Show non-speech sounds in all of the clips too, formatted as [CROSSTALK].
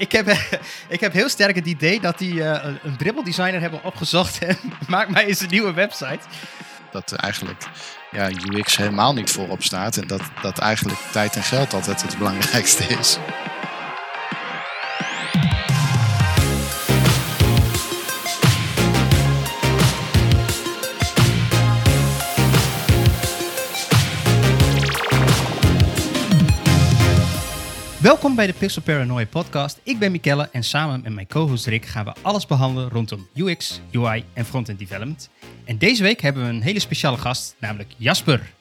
[LAUGHS] ik, heb, ik heb heel sterk het idee dat die uh, een, een dribbeldesigner hebben opgezocht en [LAUGHS] maak mij eens een nieuwe website. Dat eigenlijk ja, UX helemaal niet voorop staat en dat, dat eigenlijk tijd en geld altijd het belangrijkste is. Welkom bij de Pixel Paranoia podcast. Ik ben Mikelle en samen met mijn co-host Rick gaan we alles behandelen rondom UX, UI en frontend development. En deze week hebben we een hele speciale gast, namelijk Jasper.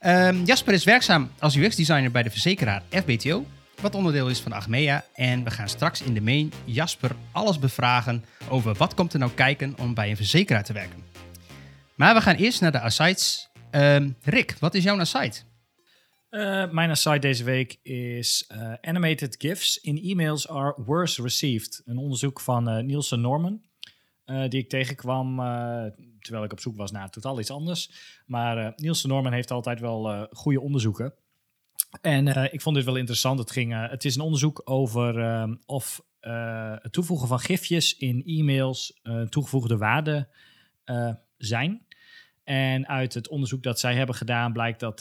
Um, Jasper is werkzaam als UX-designer bij de verzekeraar FBTO, wat onderdeel is van Achmea. En we gaan straks in de main Jasper alles bevragen over wat komt er nou kijken om bij een verzekeraar te werken. Maar we gaan eerst naar de asides. Um, Rick, wat is jouw aside? Uh, mijn aside deze week is uh, Animated GIFs in emails are worse received. Een onderzoek van uh, Nielsen Norman, die ik tegenkwam terwijl ik op zoek was naar totaal iets anders. Maar Nielsen Norman heeft altijd wel goede onderzoeken. En ik vond dit wel interessant. Het, ging, het is een onderzoek over of het toevoegen van gifjes in e-mails toegevoegde waarde zijn. En uit het onderzoek dat zij hebben gedaan blijkt dat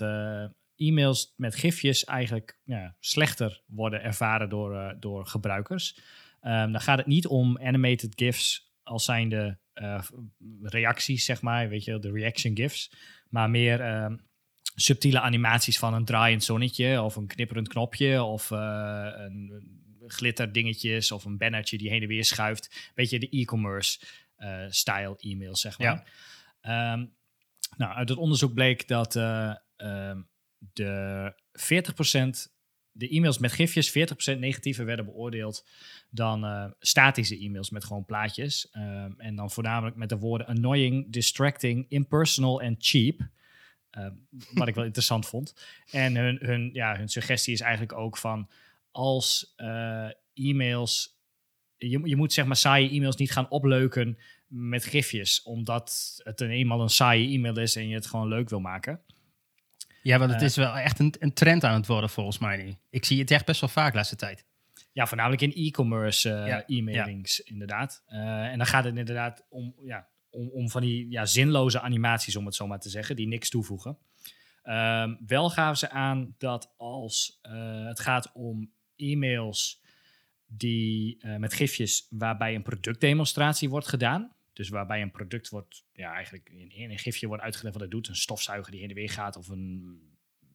e-mails met gifjes eigenlijk ja, slechter worden ervaren door, uh, door gebruikers. Um, dan gaat het niet om animated gifs als zijnde uh, reacties, zeg maar, weet je, de reaction gifs, maar meer uh, subtiele animaties van een draaiend zonnetje of een knipperend knopje of uh, een glitterdingetjes of een bannertje die heen en weer schuift. Weet je, de e-commerce style e-mails, zeg maar. Ja. Um, nou, uit het onderzoek bleek dat um, de 40%, de e-mails met gifjes, 40% negatiever werden beoordeeld dan uh, statische e-mails met gewoon plaatjes. Um, en dan voornamelijk met de woorden annoying, distracting, impersonal en cheap. Uh, [LAUGHS] wat ik wel interessant vond. En hun, hun, ja, hun suggestie is eigenlijk ook van als uh, e-mails. Je, je moet zeg maar saaie e-mails niet gaan opleuken met gifjes, omdat het een eenmaal een saaie e-mail is en je het gewoon leuk wil maken. Ja, want het is wel echt een, een, trend aan het worden volgens mij Ik zie het echt best wel vaak de laatste tijd. Ja, voornamelijk in e-commerce uh, e-mailings inderdaad. Uh, en dan gaat het inderdaad om, ja, om, om van die ja, zinloze animaties, om het zo maar te zeggen, die niks toevoegen. Um, wel gaven ze aan dat als uh, het gaat om e-mails die met gifjes waarbij een productdemonstratie wordt gedaan, dus waarbij een product wordt, ja, eigenlijk in, een gifje wordt uitgelegd wat het doet. Een stofzuiger die heen en weer gaat of een,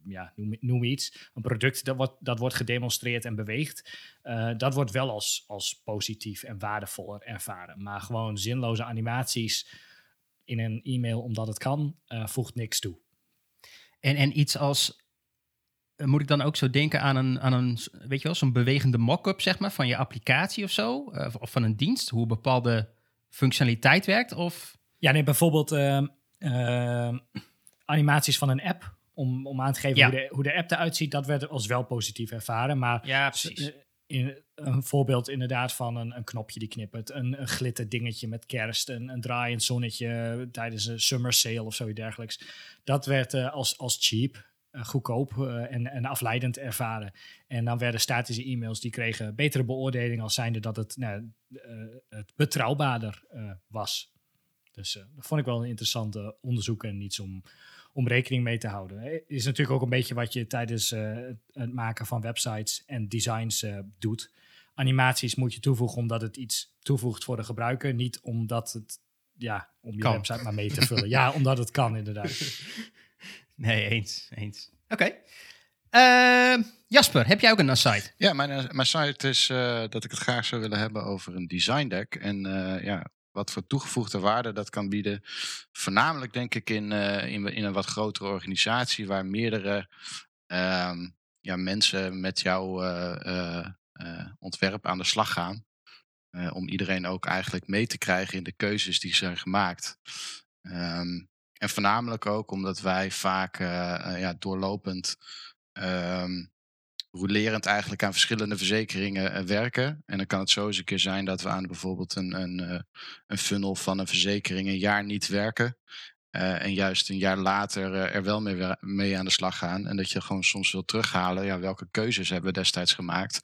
ja, noem, noem iets. Een product dat wordt, dat wordt gedemonstreerd en beweegt. Uh, dat wordt wel als, als positief en waardevoller ervaren. Maar gewoon zinloze animaties in een e-mail omdat het kan, uh, voegt niks toe. En, en iets als eh, moet ik dan ook zo denken aan een, aan een weet je wel, zo'n bewegende mock-up, zeg maar, van je applicatie of zo? of van een dienst, hoe bepaalde functionaliteit werkt? Of? Ja, nee, bijvoorbeeld uh, uh, animaties van een app. Om, om aan te geven hoe, de, hoe de app eruit ziet, dat werd als wel positief ervaren. Maar ja, precies. Eh, in, een voorbeeld inderdaad van een, een knopje die knippert, een, een glitter dingetje met kerst, een, een draaiend zonnetje tijdens een summer sale of zoiets dergelijks. Dat werd uh, als, als cheap, goedkoop uh, en, en afleidend ervaren. En dan werden statische e-mails die kregen betere beoordeling als zijnde dat het, nou, uh, het betrouwbaarder was. Dus dat vond ik wel een interessante onderzoek en iets om, om rekening mee te houden. Is natuurlijk ook een beetje wat je tijdens het maken van websites en designs doet. Animaties moet je toevoegen omdat het iets toevoegt voor de gebruiker, niet omdat het ja, om je website maar mee te vullen. ja, omdat het kan inderdaad. [LAUGHS] Nee, eens. eens. Oké. Okay. Uh, Jasper, heb jij ook een site? Ja, mijn, eh, mijn site is uh, dat ik het graag zou willen hebben over een design deck. En uh, ja, wat voor toegevoegde waarde dat kan bieden. Voornamelijk denk ik in, in, in, een wat grotere organisatie waar meerdere ehm, ja, mensen met jouw ontwerp aan de slag gaan. om iedereen ook eigenlijk mee te krijgen in de keuzes die zijn gemaakt. Um, en voornamelijk ook omdat wij vaak uh, ja, doorlopend, um, eigenlijk aan verschillende verzekeringen uh, werken. En dan kan het zo eens een keer zijn dat we aan bijvoorbeeld een, een, een funnel van een verzekering een jaar niet werken. en juist een jaar later er wel mee, mee aan de slag gaan. En dat je gewoon soms wil terughalen, ja, welke keuzes hebben we destijds gemaakt.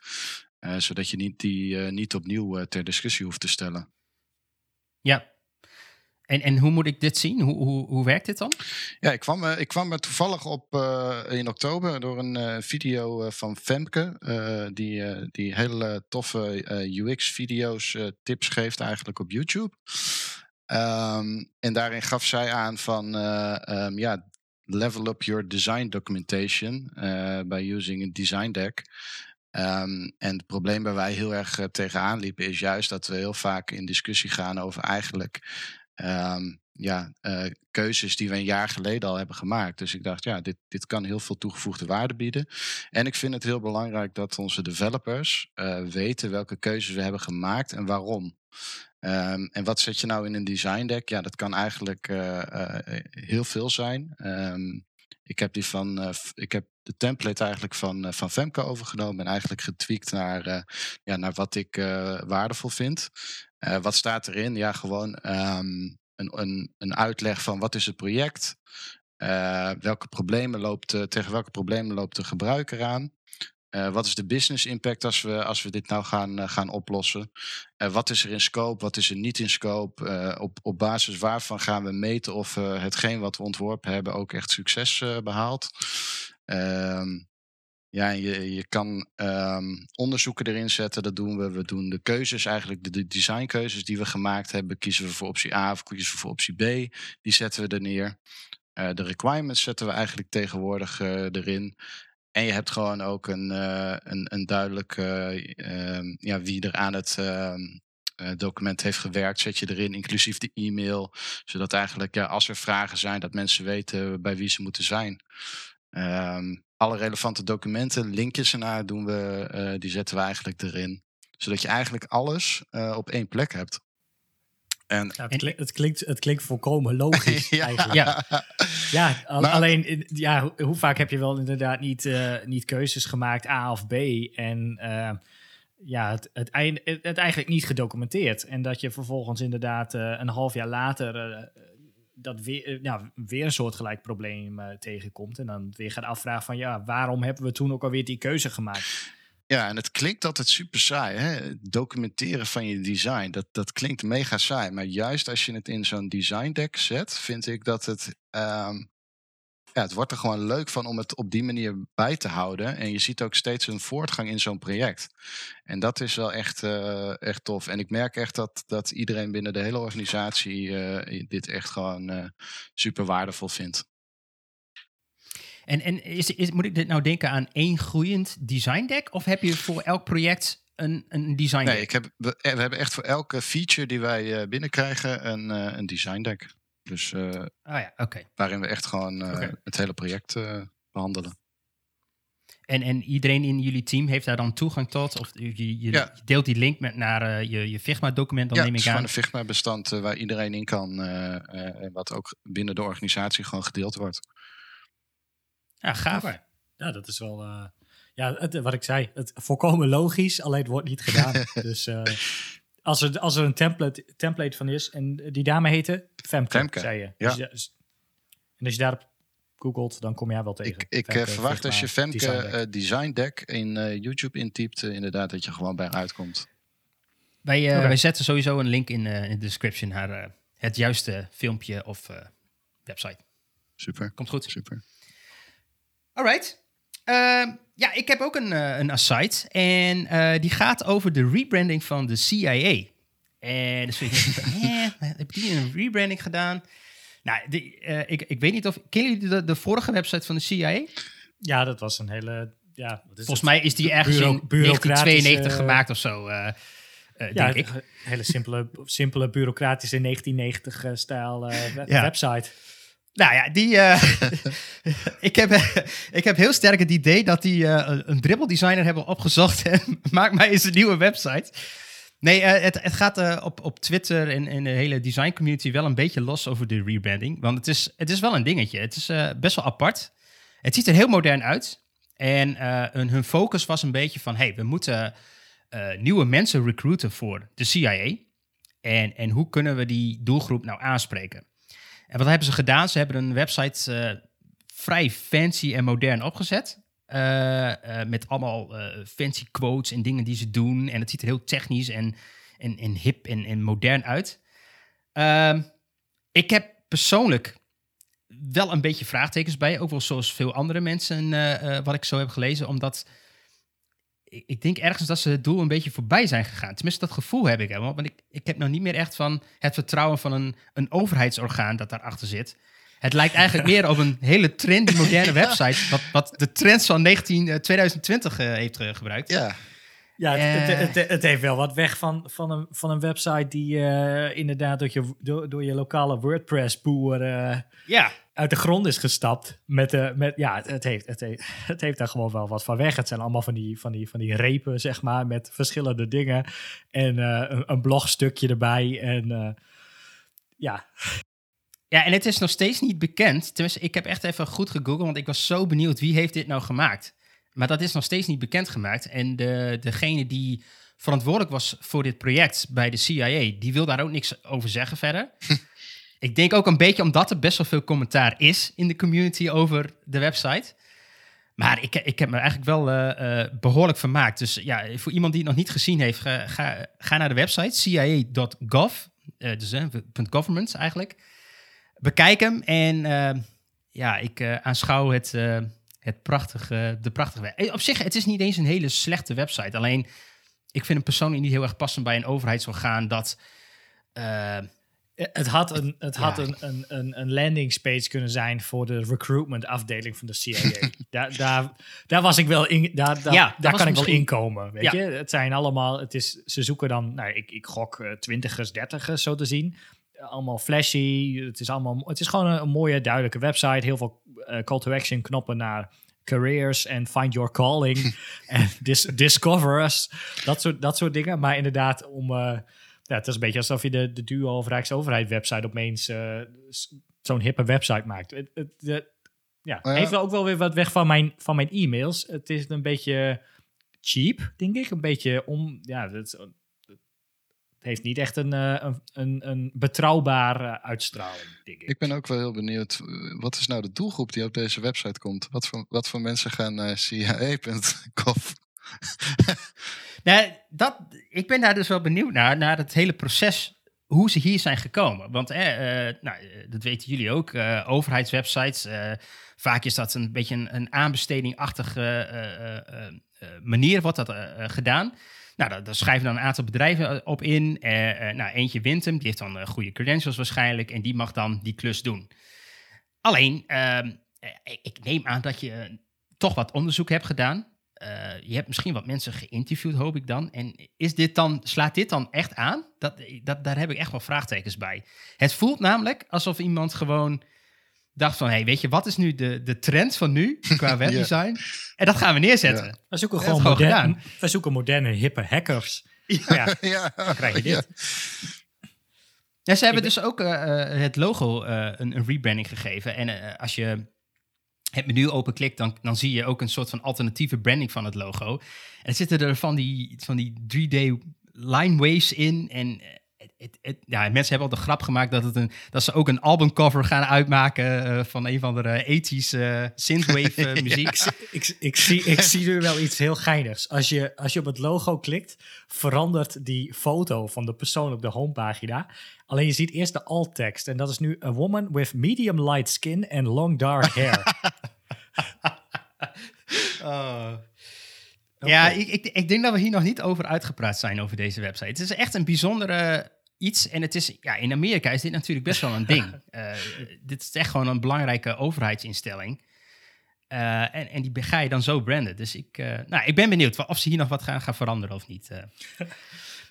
zodat je niet die niet opnieuw ter discussie hoeft te stellen. Ja, en, en hoe moet ik dit zien? Hoe, hoe, hoe werkt dit dan? Ja, ik kwam, ik kwam toevallig op in oktober door een video van Femke. die, die hele toffe UX-video's tips geeft eigenlijk op YouTube. Um, en daarin gaf zij aan van um, ja, level up your design documentation by using a design deck. Um, en het probleem waar wij heel erg tegenaan liepen is juist dat we heel vaak in discussie gaan over eigenlijk um, ja, uh, keuzes die we een jaar geleden al hebben gemaakt. Dus ik dacht, ja, dit, dit kan heel veel toegevoegde waarde bieden. En ik vind het heel belangrijk dat onze developers weten welke keuzes we hebben gemaakt en waarom. Um, en wat zet je nou in een design deck? Ja, dat kan eigenlijk uh, heel veel zijn. Um, ik heb die van, uh, ik heb de template eigenlijk van, van Femke overgenomen en eigenlijk getweakt naar, ja, naar wat ik waardevol vind. wat staat erin? Ja, gewoon um, een, een, een uitleg van wat is het project? welke problemen loopt, tegen welke problemen loopt de gebruiker aan? Uh, wat is de business impact als we, als we dit nou gaan, uh, gaan oplossen? Uh, wat is er in scope, wat is er niet in scope? op, op basis waarvan gaan we meten of hetgeen wat we ontworpen hebben ook echt succes behaalt? Ehm, ja, je, je kan um, onderzoeken erin zetten, dat doen we. We doen de keuzes, eigenlijk de, de designkeuzes die we gemaakt hebben. Kiezen we voor optie A of kiezen we voor optie B? Die zetten we er neer. de requirements zetten we eigenlijk tegenwoordig erin. En je hebt gewoon ook een, uh, een, een duidelijk uh, ja, wie er aan het uh, document heeft gewerkt, zet je erin, inclusief de e-mail. Zodat eigenlijk, ja, als er vragen zijn, dat mensen weten bij wie ze moeten zijn. Ehm, alle relevante documenten, linkjes ernaar doen we, die zetten we eigenlijk erin. Zodat je eigenlijk alles op één plek hebt. En, ja, het, klinkt, het, klinkt, het klinkt volkomen logisch [LAUGHS] ja. eigenlijk. Ja, ja alleen ja, hoe vaak heb je wel inderdaad niet, uh, niet keuzes gemaakt, A of B, en uh, ja, het, het, het, eigenlijk niet gedocumenteerd. En dat je vervolgens inderdaad uh, een half jaar later dat weer, ja, weer een soortgelijk probleem tegenkomt. En dan weer gaat afvragen van ja, waarom hebben we toen ook alweer die keuze gemaakt? Ja, en het klinkt altijd super saai. Hè? Documenteren van je design, dat, dat klinkt mega saai. Maar juist als je het in zo'n design deck zet, vind ik dat het. Um, ja, het wordt er gewoon leuk van om het op die manier bij te houden. En je ziet ook steeds een voortgang in zo'n project. En dat is wel echt, uh, echt tof. En ik merk echt dat, dat iedereen binnen de hele organisatie uh, dit echt gewoon uh, super waardevol vindt. En, en is, is, moet ik dit nou denken aan één groeiend design deck? Of heb je voor elk project een, een design deck? Nee, ik heb, we, we hebben echt voor elke feature die wij uh, binnenkrijgen een, uh, een design deck. Dus uh, oh ja, okay. waarin we echt gewoon het hele project behandelen. En, en iedereen in jullie team heeft daar dan toegang tot? Of je, je, deelt die link met naar je, je Figma-document, dan ja, neem ik aan? Ja, het is gewoon een Figma-bestand waar iedereen in kan. en wat ook binnen de organisatie gewoon gedeeld wordt. Ja, gaaf. Ja, dat is wel... Uh, ja, het, wat ik zei, het volkomen logisch, alleen het wordt niet gedaan. [LAUGHS] dus uh, als, er, als er een template, template van is, en die dame heette Femke, Femke. zei je. Ja. Dus, en als je daarop googelt, dan kom je haar wel tegen. Ik, ik Femke, verwacht als je Femke Design Deck, design deck in uh, YouTube intypt, inderdaad dat je gewoon bij uitkomt. Wij, okay. wij zetten sowieso een link in, in de description naar het juiste filmpje of website. Super. Komt goed. Super. Alright. Uh, ja, ik heb ook een, uh, een aside. En uh, die gaat over de rebranding van de CIA. En dus ik denk, [LAUGHS] heb die een rebranding gedaan? Nou, die, uh, ik, ik weet niet of... Kennen jullie de, de vorige website van de CIA? Ja, dat was een hele... Ja, Volgens het? mij is die ergens Bureau, in 1992 gemaakt of zo. Uh, ja, denk ik. Een hele simpele, [LAUGHS] simpele bureaucratische 1990-stijl ja. website. Nou ja, die, uh, [LAUGHS] ik, heb, [LAUGHS] ik heb heel sterk het idee dat die uh, een dribbeldesigner hebben opgezocht en [LAUGHS] maak mij eens een nieuwe website. Nee, uh, het, het gaat op, op Twitter en in de hele design community wel een beetje los over de rebranding. Want het is, het is wel een dingetje. Het is best wel apart. Het ziet er heel modern uit. En hun, hun focus was een beetje van, hey, we moeten nieuwe mensen recruiten voor de CIA. En, en hoe kunnen we die doelgroep nou aanspreken? En wat hebben ze gedaan? Ze hebben een website uh, vrij fancy en modern opgezet. eh, eh, met allemaal eh, fancy quotes en dingen die ze doen. En het ziet er heel technisch en, en, en hip en, en modern uit. Ehm, ik heb persoonlijk wel een beetje vraagtekens bij. Ook wel zoals veel andere mensen, eh, eh, wat ik zo heb gelezen. Omdat ik, ik denk ergens dat ze het doel een beetje voorbij zijn gegaan. Tenminste, dat gevoel heb ik helemaal. Want ik, ik heb nou niet meer echt van het vertrouwen van een, een overheidsorgaan dat daarachter zit. Het lijkt eigenlijk meer op een hele trendy, moderne [LAUGHS] website. Wat, wat de trends van 19, eh, 2020 eh, heeft eh, gebruikt. Ja, Ja, het, Eh. het, het, het heeft wel wat weg van, van, een, van een website die eh, inderdaad door je, door, door je lokale WordPress-boer eh, Ja, uit de grond is gestapt. Met, de met, ja, het, het, heeft, het, heeft, [LAUGHS] het heeft daar gewoon wel wat van weg. Het zijn allemaal van die, van die, van die repen, zeg maar, met verschillende dingen. En eh, een, een blogstukje erbij. En eh, ja, Ja, en het is nog steeds niet bekend. Tenminste, ik heb echt even goed gegoogeld, want ik was zo benieuwd wie heeft dit nou gemaakt. Maar dat is nog steeds niet bekendgemaakt. En de, degene die verantwoordelijk was voor dit project bij de CIA, die wil daar ook niks over zeggen verder. [LAUGHS] ik denk ook een beetje omdat er best wel veel commentaar is in de community over de website. Maar ik, ik heb me eigenlijk wel eh, eh, behoorlijk vermaakt. Dus ja, voor iemand die het nog niet gezien heeft, ga, ga, naar de website cia.gov. eh dus .government eigenlijk. Bekijk hem en ja, ik aanschouw het, het prachtige, de prachtige Op zich, het is niet eens een hele slechte website. Alleen, ik vind hem persoonlijk niet heel erg passend bij een overheidsorgaan dat... het had, een, het had Ja. een, een, een, een landingspage kunnen zijn voor de recruitment afdeling van de CIA. [LAUGHS] daar, daar, daar was ik wel in. Daar, daar, Ja, daar kan ik wel inkomen. Weet Ja. je, het zijn allemaal. Het is, ze zoeken dan. Nou, ik, ik gok eh, twintigers, dertigers zo te zien. Allemaal flashy. Het is allemaal. Het is gewoon een, een mooie, duidelijke website. Heel veel eh, call to action knoppen naar careers en find your calling [LAUGHS] en dis discover us. Dat soort, dat soort dingen. Maar inderdaad, om. eh, ja, het is een beetje alsof je de, de duo of Rijksoverheid website opeens eh, s- zo'n hippe website maakt. Het, het, ja, Ja. heeft wel ook wel weer wat weg van mijn, van mijn e-mails. Het is een beetje cheap, denk ik. Een beetje om, ja, het, heeft niet echt een, eh, een, een, een betrouwbare uitstraling, denk ik. ik ben ook wel heel benieuwd. eh, Wat is nou de doelgroep die op deze website komt? Wat voor, wat voor mensen gaan naar CIA.gov? [LAUGHS] Nou, dat, ik ben daar dus wel benieuwd naar, naar het hele proces, hoe ze hier zijn gekomen. Want eh, eh, nou, eh, dat weten jullie ook, eh, overheidswebsites, vaak is dat een beetje een, een aanbestedingachtige manier, wordt dat gedaan. Nou, daar, schrijven dan een aantal bedrijven op in. Nou, eentje wint hem, die heeft dan goede credentials waarschijnlijk, en die mag dan die klus doen. Alleen, ehm, eh, ik- neem aan dat je toch wat onderzoek hebt gedaan. Eh, je hebt misschien wat mensen geïnterviewd, hoop ik dan. En is dit dan, slaat dit dan echt aan? Dat, dat, daar heb ik echt wel vraagtekens bij. Het voelt namelijk alsof iemand gewoon dacht van... hey, weet je, wat is nu de, de trend van nu [LAUGHS] qua webdesign? En dat gaan we neerzetten. Ja. We zoeken gewoon moderne, we zoeken moderne, hippe hackers. Ja, ja, [LAUGHS] dan krijg je dit. Ja, ze hebben dus ook eh, eh, het logo eh, een, een rebranding gegeven. En als je het menu openklikt, dan, dan zie je ook een soort van alternatieve branding van het logo. En er zitten er van die, van die 3D line waves in. En het, ja, mensen hebben al de grap gemaakt dat, het een, dat ze ook een albumcover gaan uitmaken eh, van een van de 80s eh, synthwave eh, [LAUGHS] muziek. Ik, ik, zie, ik [LAUGHS] zie nu wel iets heel geinigs. Als je, als je op het logo klikt, verandert die foto van de persoon op de homepagina. Alleen je ziet eerst de alt-tekst. En dat is nu a woman with medium light skin and long dark hair. [LAUGHS] Ja, Oké. ik, ik, ik denk dat we hier nog niet over uitgepraat zijn over deze website. Het is echt een bijzondere iets. En het is, ja, in Amerika is dit natuurlijk best wel een ding. [LAUGHS] Eh, dit is echt gewoon een belangrijke overheidsinstelling. Eh, en, en die ga je dan zo branden. Dus ik, eh, nou, ik ben benieuwd of ze hier nog wat gaan, gaan veranderen of niet. eh.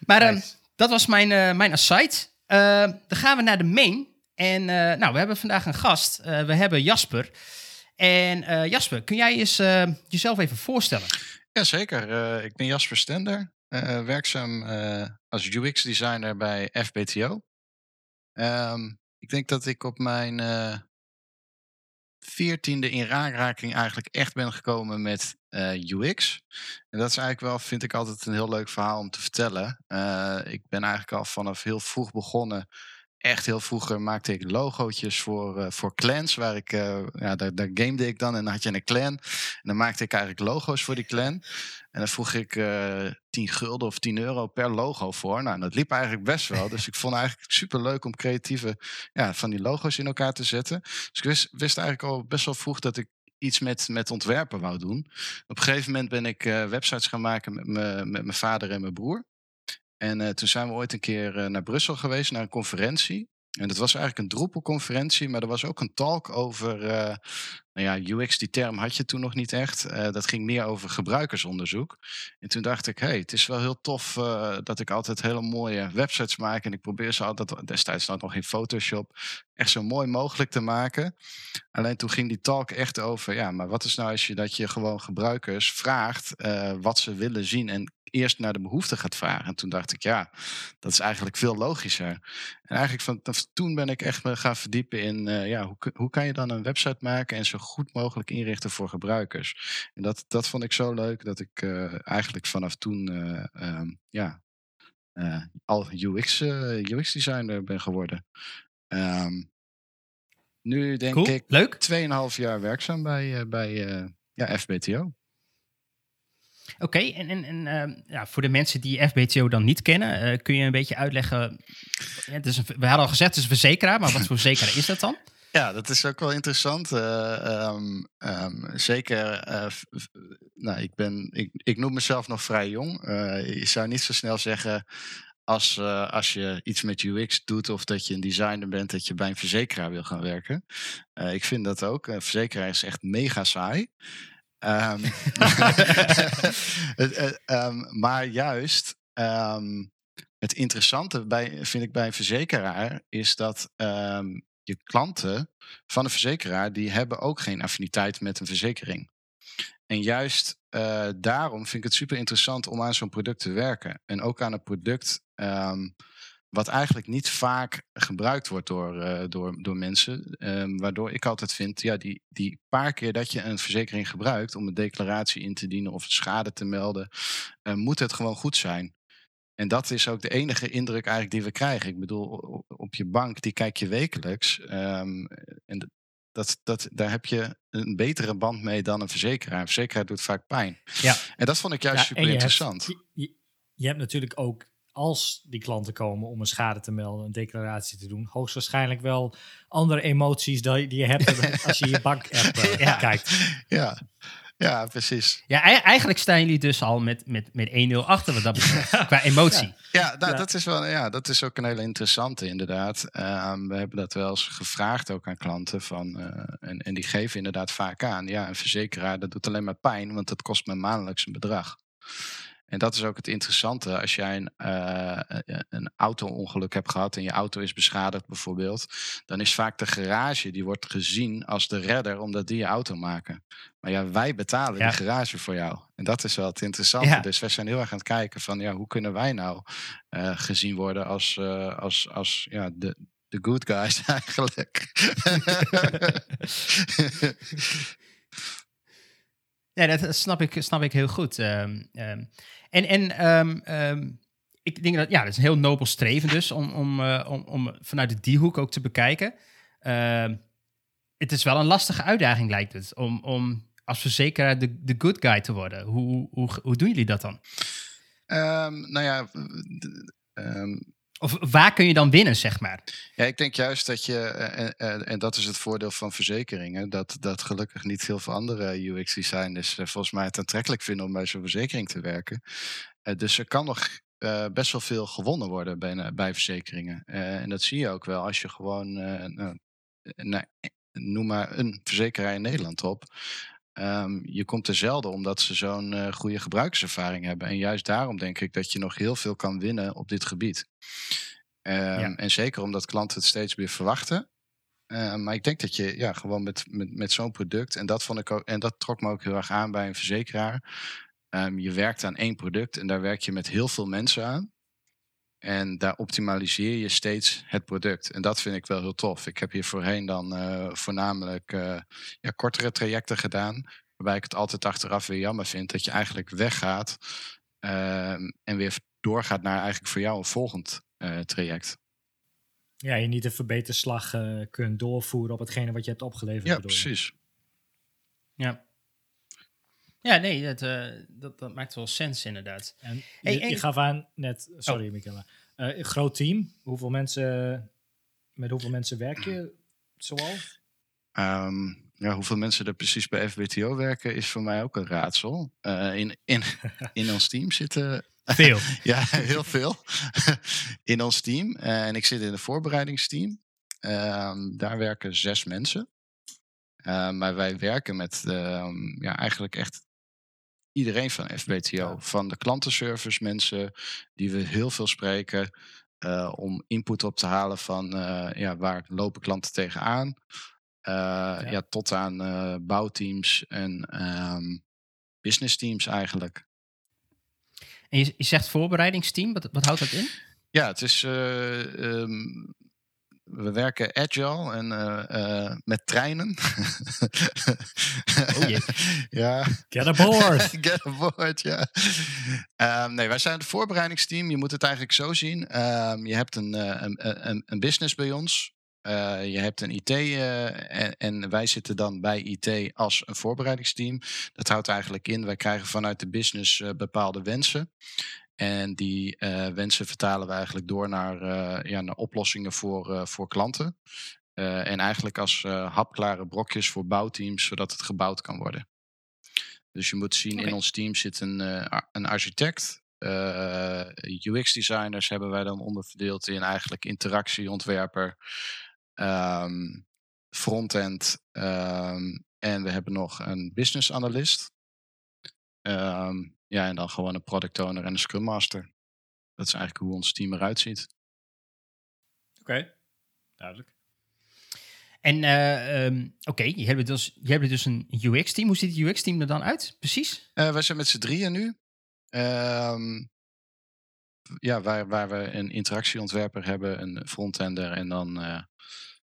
maar eh, Nice. dat was mijn, eh mijn aside. Eh, dan gaan we naar de main. En eh, nou, we hebben vandaag een gast. Eh, we hebben Jasper. En eh, Jasper, kun jij eens, eh, jezelf even voorstellen? Jazeker, eh ik ben Jasper Stender, eh, werkzaam eh, als UX-designer bij FBTO. Ehm, ik denk dat ik op mijn eh, veertiende in aanraking eigenlijk echt ben gekomen met UX. En dat is eigenlijk wel, vind ik altijd een heel leuk verhaal om te vertellen. Ik ben eigenlijk al vanaf heel vroeg begonnen echt heel vroeger maakte ik logootjes voor, uh, voor clans. Waar ik, uh, ja, daar, daar gamede ik dan en dan had je een clan. En dan maakte ik eigenlijk logo's voor die clan. En dan vroeg ik uh, 10 gulden of 10 euro per logo voor. Nou, dat liep eigenlijk best wel. Dus ik vond eigenlijk super leuk om creatieve ja, van die logo's in elkaar te zetten. Dus ik wist, eigenlijk al best wel vroeg dat ik iets met, met ontwerpen wou doen. Op een gegeven moment ben ik websites gaan maken met, me, met mijn vader en mijn broer. En uh, toen zijn we ooit een keer uh, naar Brussel geweest, naar een conferentie. En dat was eigenlijk een Drupal-conferentie, maar er was ook een talk over uh, nou ja, UX. Die term had je toen nog niet echt. Dat ging meer over gebruikersonderzoek. En toen dacht ik, hey, het is wel heel tof dat ik altijd hele mooie websites maak. En ik probeer ze altijd, destijds nog in Photoshop, echt zo mooi mogelijk te maken. Alleen toen ging die talk echt over, ja, maar wat is nou als je dat je gewoon gebruikers vraagt wat ze willen zien en eerst naar de behoefte gaat vragen. En toen dacht ik, ja, dat is eigenlijk veel logischer. En eigenlijk van, toen ben ik echt me gaan verdiepen in, uh, ja, hoe, hoe kan je dan een website maken en zo goed mogelijk inrichten voor gebruikers. En dat, dat vond ik zo leuk dat ik uh, eigenlijk vanaf toen, uh, um, ja, al UX, UX designer ben geworden. Um, nu denk cool. ik Leuk. 2,5 jaar werkzaam bij, bij ja, FBTO. Oké, okay, en, en, en uh, ja, voor de mensen die FBTO dan niet kennen, uh, kun je een beetje uitleggen. Ja, dus we hadden al gezegd, het is een verzekeraar, maar wat voor [LAUGHS] verzekeraar is dat dan? Ja, dat is ook wel interessant. Uh, um, um, zeker, nou, ik, ben, ik, ik noem mezelf nog vrij jong. je zou niet zo snel zeggen als, uh, als je iets met UX doet of dat je een designer bent, dat je bij een verzekeraar wil gaan werken. Uh, ik vind dat ook. Een verzekeraar is echt mega saai. [LAUGHS] Um, um, maar juist um, het interessante bij, vind ik bij een verzekeraar is dat je klanten van een verzekeraar die hebben ook geen affiniteit met een verzekering. En juist uh, daarom vind ik het super interessant om aan zo'n product te werken. En ook aan een product wat eigenlijk niet vaak gebruikt wordt door, uh, door, door mensen. Um, waardoor ik altijd vind, ja, die, die paar keer dat je een verzekering gebruikt om een declaratie in te dienen of schade te melden, uh, moet het gewoon goed zijn. En dat is ook de enige indruk eigenlijk die we krijgen. Ik bedoel, op je bank, die kijk je wekelijks. Um, en dat, dat, daar heb je een betere band mee dan een verzekeraar. Een verzekeraar doet vaak pijn. Ja. En dat vond ik juist ja, super interessant. Hebt, je, je hebt natuurlijk ook als die klanten komen om een schade te melden, een declaratie te doen, hoogstwaarschijnlijk wel andere emoties die je hebt [LAUGHS] als je je bank-app uh, ja. kijkt. Ja. ja, precies. Ja, eigenlijk staan jullie dus al met, met, met 1-0 achter wat dat betreft, [LAUGHS] qua emotie. Ja, ja, nou, ja, Dat is wel, ja, dat is ook een hele interessante inderdaad. Um, we hebben dat wel eens gevraagd ook aan klanten van, uh, en, en die geven inderdaad vaak aan, ja, een verzekeraar dat doet alleen maar pijn, want dat kost me maandelijks een bedrag. En dat is ook het interessante. Als jij een, uh, een auto-ongeluk hebt gehad en je auto is beschadigd bijvoorbeeld, dan is vaak de garage die wordt gezien als de redder omdat die je auto maken. Maar ja, wij betalen ja. die garage voor jou. En dat is wel het interessante. Ja. Dus wij zijn heel erg aan het kijken van ja, hoe kunnen wij nou uh, gezien worden als, uh, als, als ja, de, de good guys [LAUGHS] eigenlijk. [LAUGHS] Ja, dat snap ik, snap ik heel goed. Um, um, en en um, um, ik denk dat ja, dat is een heel nobel streven dus om, om, uh, om, om vanuit die hoek ook te bekijken. Uh, het is wel een lastige uitdaging lijkt het, om, om als verzekeraar de, de good guy te worden. Hoe, hoe, hoe doen jullie dat dan? Um, nou ja, of waar kun je dan winnen, zeg maar? Ja, ik denk juist dat je, en, en, en, dat is het voordeel van verzekeringen, dat, dat gelukkig niet heel veel andere UX-designers volgens mij het aantrekkelijk vinden om bij zo'n verzekering te werken. Dus er kan nog best wel veel gewonnen worden bij, bij verzekeringen. En dat zie je ook wel als je gewoon, nou, nou, noem maar een verzekeraar in Nederland op. Um, je komt er zelden omdat ze zo'n uh, goede gebruikerservaring hebben. En juist daarom denk ik dat je nog heel veel kan winnen op dit gebied. Um, ja. En zeker omdat klanten het steeds meer verwachten. Uh, maar ik denk dat je ja, gewoon met, met, met zo'n product, en dat, vond ik ook, en dat trok me ook heel erg aan bij een verzekeraar. Um, je werkt aan één product en daar werk je met heel veel mensen aan. En daar optimaliseer je steeds het product. En dat vind ik wel heel tof. Ik heb hier voorheen dan uh, voornamelijk uh, ja, kortere trajecten gedaan. Waarbij ik het altijd achteraf weer jammer vind dat je eigenlijk weggaat. Uh, en weer doorgaat naar eigenlijk voor jou een volgend uh, traject. Ja, je niet een verbeterslag uh, kunt doorvoeren op hetgene wat je hebt opgeleverd. Ja, precies. Ja. Ja, nee, dat, uh, dat, dat, maakt wel sens inderdaad. En je, je gaf aan net, sorry oh. Uh, een groot team. Hoeveel mensen, met hoeveel mensen werk je zoal? Um, ja, hoeveel mensen er precies bij FBTO werken is voor mij ook een raadsel. Uh, in, in, [LAUGHS] in ons team zitten... Veel. [LAUGHS] ja, heel veel. [LAUGHS] in ons team. Uh, en ik zit in het voorbereidingsteam. Uh, daar werken zes mensen. maar wij werken met ehm, ja, eigenlijk echt iedereen van FBTO. Van de klantenservice mensen die we heel veel spreken. Uh, om input op te halen van uh, ja, waar lopen klanten tegenaan. Uh, ja. ja. tot aan bouwteams en um, business teams eigenlijk. En je, je zegt voorbereidingsteam, wat, wat houdt dat in? Ja, het is um, we werken agile en uh, uh, met treinen. oh jee. [LAUGHS] ja. Get aboard. [LAUGHS] Get aboard, ja. Um, nee, wij zijn het voorbereidingsteam. Je moet het eigenlijk zo zien. Um, je hebt een, uh, een, een, een, business bij ons. je hebt een IT en, en, wij zitten dan bij IT als een voorbereidingsteam. Dat houdt eigenlijk in, wij krijgen vanuit de business bepaalde wensen. En die uh, wensen vertalen we eigenlijk door naar, uh, ja, naar oplossingen voor, uh, voor klanten. en eigenlijk als hapklare brokjes voor bouwteams, zodat het gebouwd kan worden. Dus je moet zien, okay. in ons team zit een, een architect. UX-designers hebben wij dan onderverdeeld in eigenlijk interactieontwerper, um, frontend um, en we hebben nog een business analyst. Um, ja, en dan gewoon een product owner en een scrum master. Dat is eigenlijk hoe ons team eruit ziet. Oké, okay. duidelijk. En uh, um, oké, okay, je, hebt dus, je hebt dus een UX-team. Hoe ziet het UX-team er dan uit, precies? Uh, wij zijn met z'n drieën nu. Um, ja, waar, waar we een interactieontwerper hebben, een frontender en dan, uh,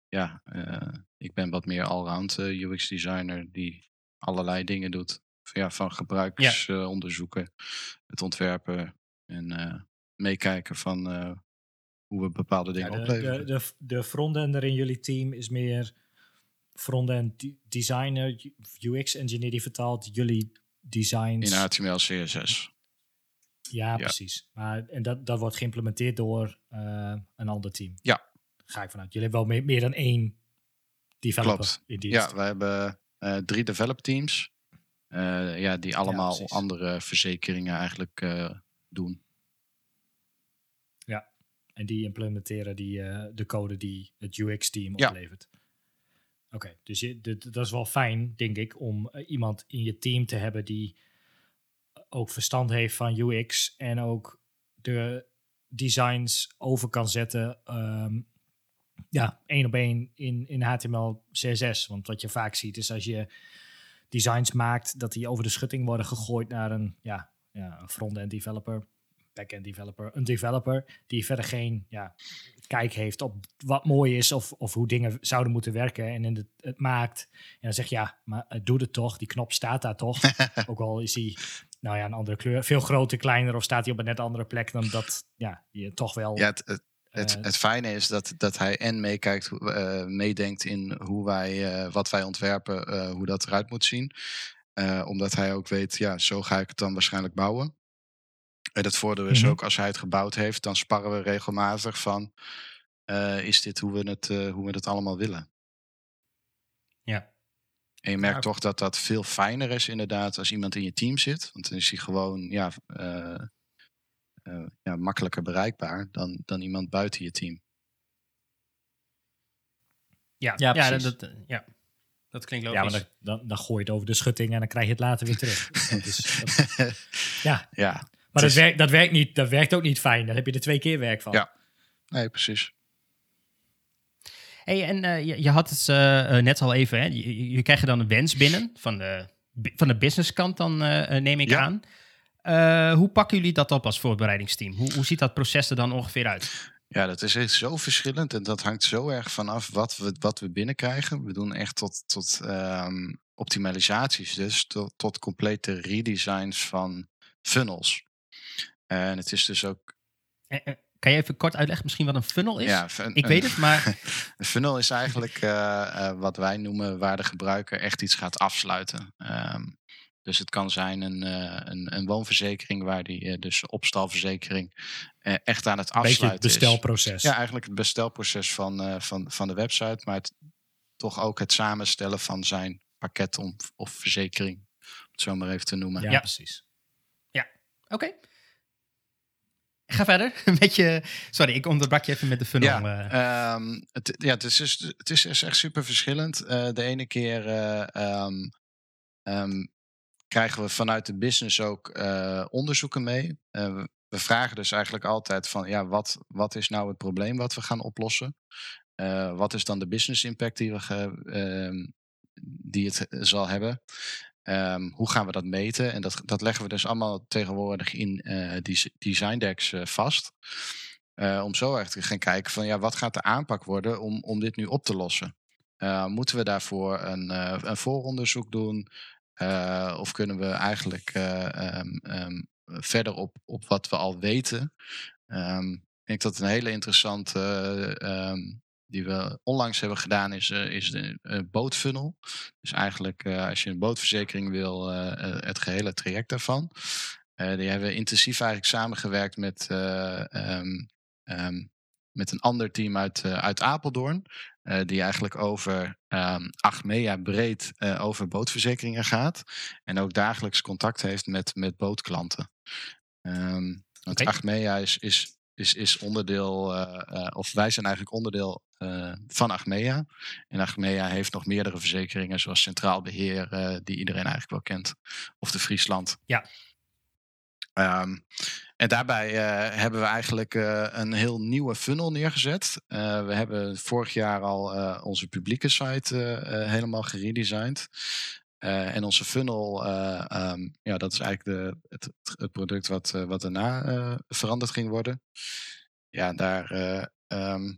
ja, ik ben wat meer allround UX-designer die allerlei dingen doet ja, van gebruiksonderzoeken, ja. het ontwerpen en uh, meekijken van uh, hoe we bepaalde dingen ja, de, opleveren. De, de, de frontender in jullie team is meer frontend designer, UX-engineer die vertaalt jullie designs. In HTML, CSS. Ja, ja, precies. Maar, en dat, dat wordt geïmplementeerd door uh, een ander team. Ja. ga ik vanuit. Jullie hebben wel meer, meer dan één developer Klopt. in dienst. Ja, we hebben uh, drie develop teams. Uh, ja, die allemaal ja, andere verzekeringen eigenlijk uh, doen. Ja, en die implementeren die, uh, de code die het UX-team ja. oplevert. Oké, okay, dus je, dit, dat is wel fijn, denk ik, om iemand in je team te hebben die ook verstand heeft van UX en ook de designs over kan zetten. Um, ja, één op één in, in HTML, CSS. Want wat je vaak ziet is als je designs maakt, dat die over de schutting worden gegooid naar een, ja, ja, een front-end developer, back-end developer, een developer die verder geen ja, kijk heeft op wat mooi is of, of hoe dingen zouden moeten werken en in het, het maakt. En dan zeg je, ja, maar het doet het toch, die knop staat daar toch. [LAUGHS] Ook al is hij nou ja, een andere kleur, veel groter, kleiner of staat hij op een net andere plek dan dat ja, je toch wel... Ja, het, het, het, het, fijne is dat, dat hij en meekijkt, uh, meedenkt in hoe wij, uh, wat wij ontwerpen, uh, hoe dat eruit moet zien. omdat hij ook weet, ja, zo ga ik het dan waarschijnlijk bouwen. En het voordeel is mm-hmm. ook, als hij het gebouwd heeft, dan sparren we regelmatig van, is dit hoe we, het, hoe we het allemaal willen? Ja. En je merkt ja. toch dat dat veel fijner is inderdaad als iemand in je team zit. Want dan is hij gewoon, ja uh, ja, makkelijker bereikbaar dan, dan iemand buiten je team. Ja, ja, ja, dat, ja. dat klinkt logisch. Ja, maar dan, dan, dan gooi je het over de schutting en dan krijg je het later weer terug. [LAUGHS] dat is, dat, [LAUGHS] ja. ja, maar dat, werkt, dat, werkt niet, dat werkt ook niet fijn. Daar heb je er twee keer werk van. Ja, nee, precies. Hey, en uh, je, je, had het uh, net al even, hè? Je, je krijgt dan een wens binnen van de, van de businesskant dan, neem ik ja. aan. Uh, hoe pakken jullie dat op als voorbereidingsteam? Hoe, hoe ziet dat proces er dan ongeveer uit? Ja, dat is echt zo verschillend en dat hangt zo erg vanaf wat we, wat we binnenkrijgen. We doen echt tot, tot um, optimalisaties, dus tot, tot complete redesigns van funnels. En het is dus ook. En, Kan je even kort uitleggen misschien wat een funnel is? Ja, ik weet het, maar [LAUGHS] Een funnel is eigenlijk eh, eh, wat wij noemen waar de gebruiker echt iets gaat afsluiten. Ehm, dus het kan zijn een, eh, een, een woonverzekering waar die eh, dus opstalverzekering eh, echt aan het Een beetje het afsluiten is. bestelproces. Ja, eigenlijk het bestelproces van, eh, van, van de website, maar het, toch ook het samenstellen van zijn pakket om, of verzekering, om het zo maar even te noemen. Ja, Ja. precies. oké. Ga verder [LAUGHS] met je... Sorry, ik onderbrak je even met de funnel. Ja, eh. Ehm, het, ja, het, is, dus- het is dus echt super verschillend. Eh, de ene keer eh, ehm, ehm, krijgen we vanuit de business ook eh, onderzoeken mee. Eh, we, vragen dus eigenlijk altijd van, ja, wat, wat is nou het probleem wat we gaan oplossen? Eh, wat is dan de business impact die, we ehm, die het zal hebben? Ehm, hoe gaan we dat meten? En dat, dat leggen we dus allemaal tegenwoordig in die design decks vast. Om zo echt te gaan kijken van ja, wat gaat de aanpak worden om, om dit nu op te lossen? Moeten we daarvoor een, een vooronderzoek doen? Eh, of kunnen we eigenlijk eh, ehm, ehm, verder op, op wat we al weten? Ehm, ik denk dat een hele interessante die we onlangs hebben gedaan is, eh, is de bootfunnel. Dus eigenlijk als je een bootverzekering wil, het gehele traject daarvan. Die hebben we intensief eigenlijk samengewerkt met, met een ander team uit, uit Apeldoorn. Eh, die eigenlijk over ehm Achmea breed eh, over bootverzekeringen gaat. En ook dagelijks contact heeft met, met bootklanten. Ehm, want Oké. Achmea is, is, is, is onderdeel, eh, of wij zijn eigenlijk onderdeel van Achmea. En Achmea heeft nog meerdere verzekeringen, zoals Centraal Beheer, eh, die iedereen eigenlijk wel kent. Of de Friesland. Ja. Ehm, en daarbij eh, hebben we eigenlijk eh, een heel nieuwe funnel neergezet. Eh, we hebben vorig jaar al onze publieke site helemaal geredesigned. En onze funnel, eh, ehm, ja, dat is eigenlijk de, het, het product wat, wat daarna veranderd ging worden. Ja, daar eh, ehm,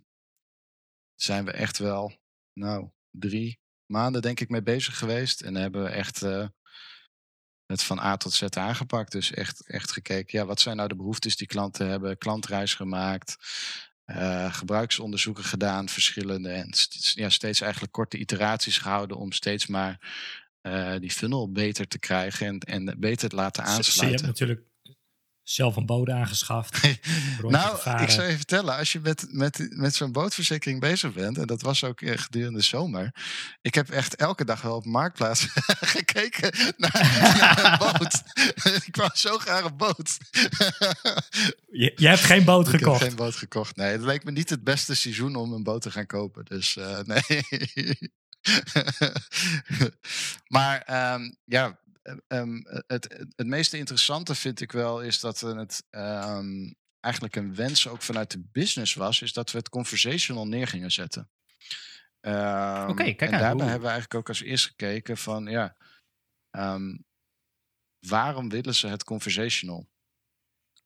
zijn we echt wel, nou, drie maanden denk ik mee bezig geweest. En hebben we echt het van A tot Z aangepakt. Dus echt, echt gekeken, ja, wat zijn nou de behoeftes die klanten hebben? Klantreis gemaakt, eh, gebruiksonderzoeken gedaan, verschillende. En st- ja, steeds eigenlijk korte iteraties gehouden om steeds maar eh, die funnel beter te krijgen en, en beter te laten ze- Je hebt aansluiten. natuurlijk zelf een boot aangeschaft. [LAUGHS] Nou, gevaren. ik zou je vertellen, als je met, met, met zo'n bootverzekering bezig bent, en dat was ook eh, gedurende de zomer, ik heb echt elke dag wel op Marktplaats [LAUGHS] gekeken naar, [LAUGHS] naar een boot. ik wou zo graag een boot. Je, je hebt geen boot ik heb gekocht. geen boot gekocht. Nee, het leek me niet het beste seizoen om een boot te gaan kopen. Dus eh, nee. maar ehm, ja, eh, ehm, het, het meest interessante vind ik wel is dat het ehm, eigenlijk een wens ook vanuit de business was, is dat we het conversational neer gingen zetten. Ehm, Oké, kijk en daarbij hebben we eigenlijk ook als eerst gekeken van ja, ehm, waarom willen ze het conversational?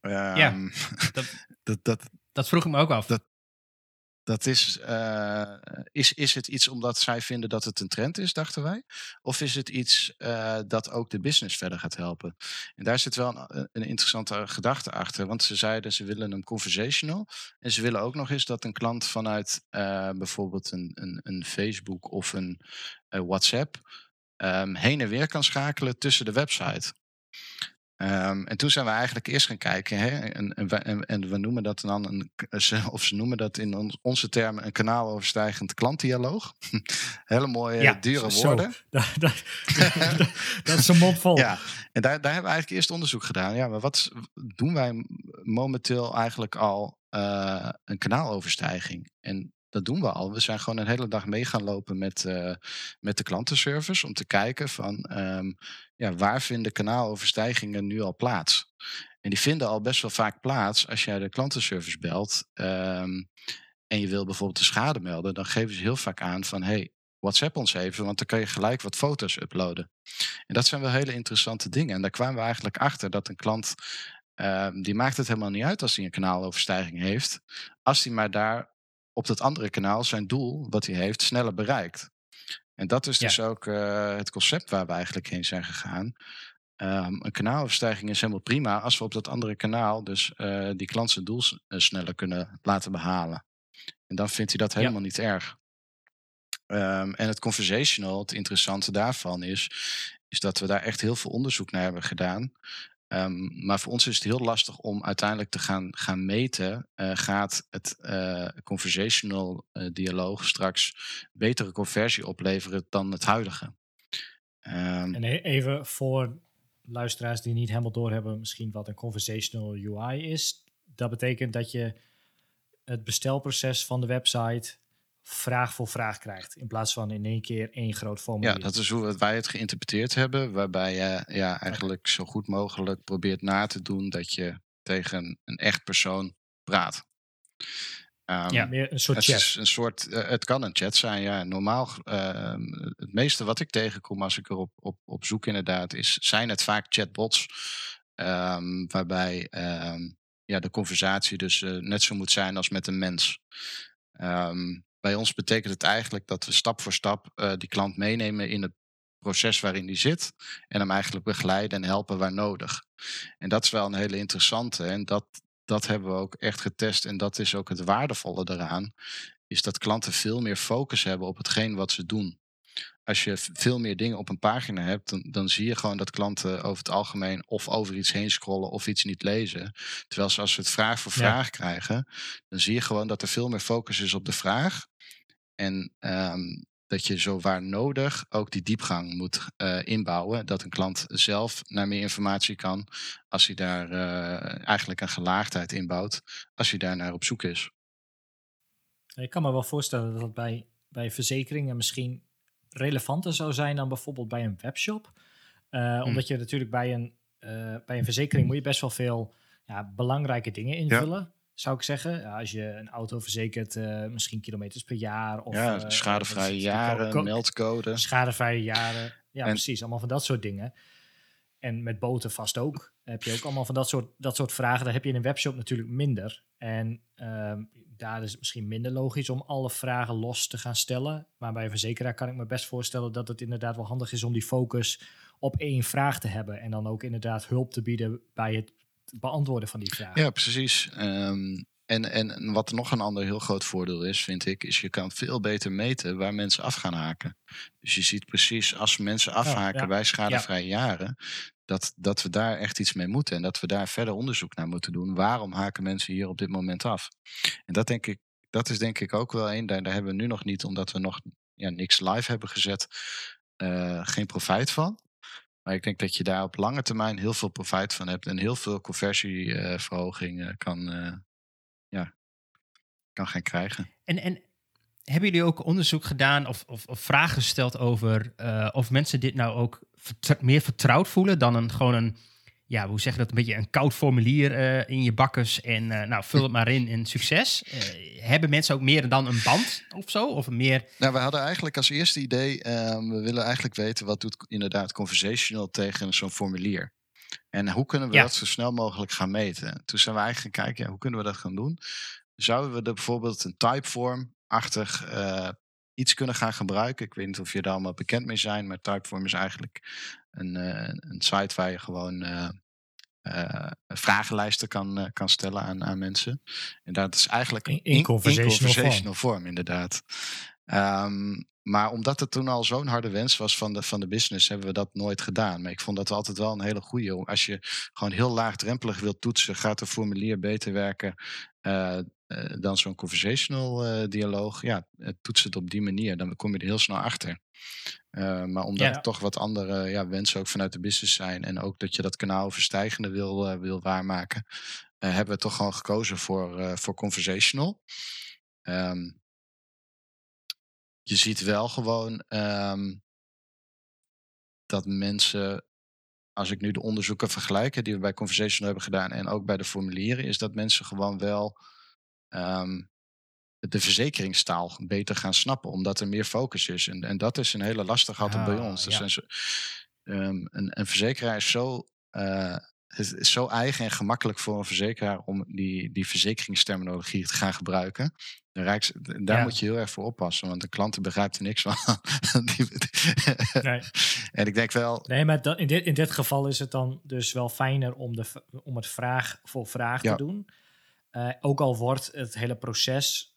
Ehm, dat- [LAUGHS] dat, dat, Dat vroeg ik me ook af. Dat- dat is, eh, is, is het iets omdat zij vinden dat het een trend is, dachten wij? Of is het iets eh, dat ook de business verder gaat helpen? En daar zit wel een, een interessante gedachte achter. Want ze zeiden ze willen een conversational. En ze willen ook nog eens dat een klant vanuit eh, bijvoorbeeld een, een, een Facebook of een eh, WhatsApp ehm, heen en weer kan schakelen tussen de website. Ehm, en toen zijn we eigenlijk eerst gaan kijken, hè, en, en, we, en, we noemen dat dan een, [LAUGHS] of ze noemen dat in onze termen een kanaaloverstijgend klantdialoog. [LAUGHS] Hele mooie, Ja, dure Zo, woorden. [LAUGHS] dat, dat, dat is een mond vol. Ja, en daar, daar hebben we eigenlijk eerst onderzoek gedaan. Ja, maar wat doen wij momenteel eigenlijk al eh, een kanaaloverstijging? En dat doen we al. We zijn gewoon een hele dag mee gaan lopen met, eh, met de klantenservice om te kijken van ehm, ja, waar vinden kanaaloverstijgingen nu al plaats? En die vinden al best wel vaak plaats als jij de klantenservice belt ehm, en je wil bijvoorbeeld de schade melden, dan geven ze heel vaak aan van hey, WhatsApp ons even, want dan kan je gelijk wat foto's uploaden. En dat zijn wel hele interessante dingen. En daar kwamen we eigenlijk achter dat een klant, ehm, die maakt het helemaal niet uit als hij een kanaaloverstijging heeft, als hij maar daar op dat andere kanaal zijn doel, wat hij heeft, sneller bereikt. En dat is Ja. dus ook eh, het concept waar we eigenlijk heen zijn gegaan. Ehm, een kanaaloverstijging is helemaal prima als we op dat andere kanaal dus uh, die klant zijn doel sneller kunnen laten behalen. En dan vindt hij dat helemaal niet erg. Um, en het conversational, het interessante daarvan is, is dat we daar echt heel veel onderzoek naar hebben gedaan. Um, maar voor ons is het heel lastig om uiteindelijk te gaan, gaan meten. Uh, gaat het uh, conversational uh, dialoog straks betere conversie opleveren dan het huidige? Um, en even voor luisteraars die niet helemaal doorhebben, misschien wat een conversational UI is. Dat betekent dat je het bestelproces van de website vraag voor vraag krijgt. In plaats van in één keer één groot formulier. Ja, dat is hoe wij het geïnterpreteerd hebben. Waarbij je ja, eigenlijk zo goed mogelijk probeert na te doen dat je tegen een echt persoon praat. Um, ja, meer een soort chat. een soort, uh, het kan een chat zijn, ja. Normaal, uh, het meeste wat ik tegenkom als ik erop op, op zoek inderdaad, is, zijn het vaak chatbots. Um, waarbij um, ja, de conversatie dus uh, net zo moet zijn als met een mens. Um, bij ons betekent het eigenlijk dat we stap voor stap uh, die klant meenemen in het proces waarin die zit. En hem eigenlijk begeleiden en helpen waar nodig. En dat is wel een hele interessante. En dat, dat hebben we ook echt getest. En dat is ook het waardevolle eraan. Is dat klanten veel meer focus hebben op hetgeen wat ze doen als je veel meer dingen op een pagina hebt, dan, dan zie je gewoon dat klanten over het algemeen of over iets heen scrollen of iets niet lezen. Terwijl als we het vraag voor vraag krijgen, dan zie je gewoon dat er veel meer focus is op de vraag. En um, dat je zo waar nodig ook die diepgang moet uh, inbouwen. Dat een klant zelf naar meer informatie kan als hij daar uh, eigenlijk een gelaagdheid inbouwt, als hij daar naar op zoek is. Ik kan me wel voorstellen dat dat bij, bij verzekeringen misschien relevanter zou zijn dan bijvoorbeeld bij een webshop. Uh, Omdat je natuurlijk bij een, bij een verzekering moet je best wel veel ja, belangrijke dingen invullen. Ja zou ik zeggen. Als je een auto verzekert, uh, misschien kilometers per jaar. Of, ja, uh, schadevrije jaren, meldcode. Schadevrije jaren, ja precies. Allemaal van dat soort dingen. En met boten vast ook. Heb je ook allemaal van dat soort, dat soort vragen. Daar heb je in een webshop natuurlijk minder. En uh, daar is het misschien minder logisch om alle vragen los te gaan stellen. Maar bij een verzekeraar kan ik me best voorstellen dat het inderdaad wel handig is om die focus op één vraag te hebben. En dan ook inderdaad hulp te bieden bij het beantwoorden van die vraag. Ja, precies. Um, en, en wat nog een ander heel groot voordeel is, vind ik, is je kan veel beter meten waar mensen af gaan haken. Dus je ziet precies als mensen oh, afhaken bij schadevrije jaren, dat, dat we daar echt iets mee moeten en dat we daar verder onderzoek naar moeten doen. Waarom haken mensen hier op dit moment af? En dat denk ik, dat is denk ik ook wel één. Daar, hebben we nu nog niet, omdat we nog ja, niks live hebben gezet, uh, geen profijt van. Maar ik denk dat je daar op lange termijn heel veel profijt van hebt en heel veel conversieverhoging uh, kan, uh, ja, kan gaan krijgen. En, en hebben jullie ook onderzoek gedaan of, of, of vragen gesteld over uh, of mensen dit nou ook meer vertrouwd voelen dan een gewoon een ja, hoe zeg je dat, een beetje een koud formulier uh, in je bakkes en uh, nou, vul het maar in en succes. Hebben mensen ook meer dan een band of zo? Of meer... Nou, we hadden eigenlijk als eerste idee, ehm, we willen eigenlijk weten wat doet inderdaad conversational tegen zo'n formulier. En hoe kunnen we ja. dat zo snel mogelijk gaan meten? Toen zijn we eigenlijk gaan kijken, ja, hoe kunnen we dat gaan doen? Zouden we er bijvoorbeeld een typeform-achtig iets kunnen gaan gebruiken. Ik weet niet of je daar allemaal bekend mee zijn, maar Typeform is eigenlijk een, uh, een site waar je gewoon uh, uh, vragenlijsten kan, kan stellen aan, aan mensen. En dat is eigenlijk een in, in conversational, conversational form. form. inderdaad. Um, maar omdat het toen al zo'n harde wens was van de, van de business, hebben we dat nooit gedaan. Maar ik vond dat altijd wel een hele goede. Als je gewoon heel laagdrempelig wilt toetsen, gaat de formulier beter werken uh, dan zo'n conversational uh, dialoog. Ja, toets het op die manier, dan kom je er heel snel achter. maar omdat ja. er toch wat andere ja, wensen ook vanuit de business zijn en ook dat je dat kanaal verstijgende wil, wil waarmaken, hebben we toch gewoon gekozen voor, voor conversational. Um, je ziet wel gewoon um, dat mensen, als ik nu de onderzoeken vergelijk die we bij Conversation hebben gedaan en ook bij de formulieren, is dat mensen gewoon wel um, de verzekeringstaal beter gaan snappen, omdat er meer focus is. En, en dat is een hele lastige altijd bij ons. Dus ja. um, een, een verzekeraar is zo uh, het is zo eigen en gemakkelijk voor een verzekeraar om die, die verzekeringsterminologie te gaan gebruiken. De Rijks, daar Ja. moet je heel erg voor oppassen, want de klanten begrijpt er niks van. [LAUGHS] Nee. [LAUGHS] en ik denk wel, Nee, maar dat, in, dit, in dit geval is het dan dus wel fijner om, de, om het vraag voor vraag Ja. te doen. Eh, ook al wordt het hele proces,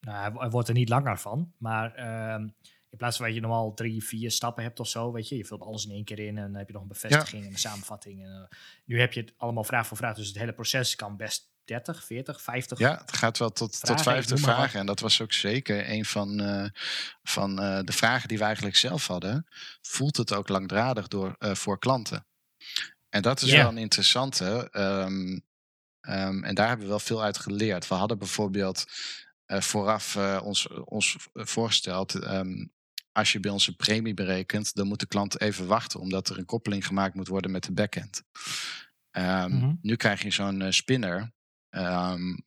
nou, hij wo- hij wordt er niet langer van, maar ehm, in plaats van dat je normaal drie, vier stappen hebt of zo, weet je, je vult alles in één keer in en dan heb je nog een bevestiging en een samenvatting. En, eh, nu heb je het allemaal vraag voor vraag, dus het hele proces kan best 30, 40, 50 ja, het gaat wel tot, tot Vragen, 50 noem maar wat. vragen. En dat was ook zeker een van, eh, van de vragen die we eigenlijk zelf hadden. Voelt het ook langdradig door, voor klanten? En dat is wel een interessante. ehm, ehm, en daar hebben we wel veel uit geleerd. We hadden bijvoorbeeld eh, vooraf eh, ons, ons voorgesteld. ehm, als je bij ons een premie berekent, dan moet de klant even wachten, omdat er een koppeling gemaakt moet worden met de backend. Ehm, Mhm. Nu krijg je zo'n eh, spinner.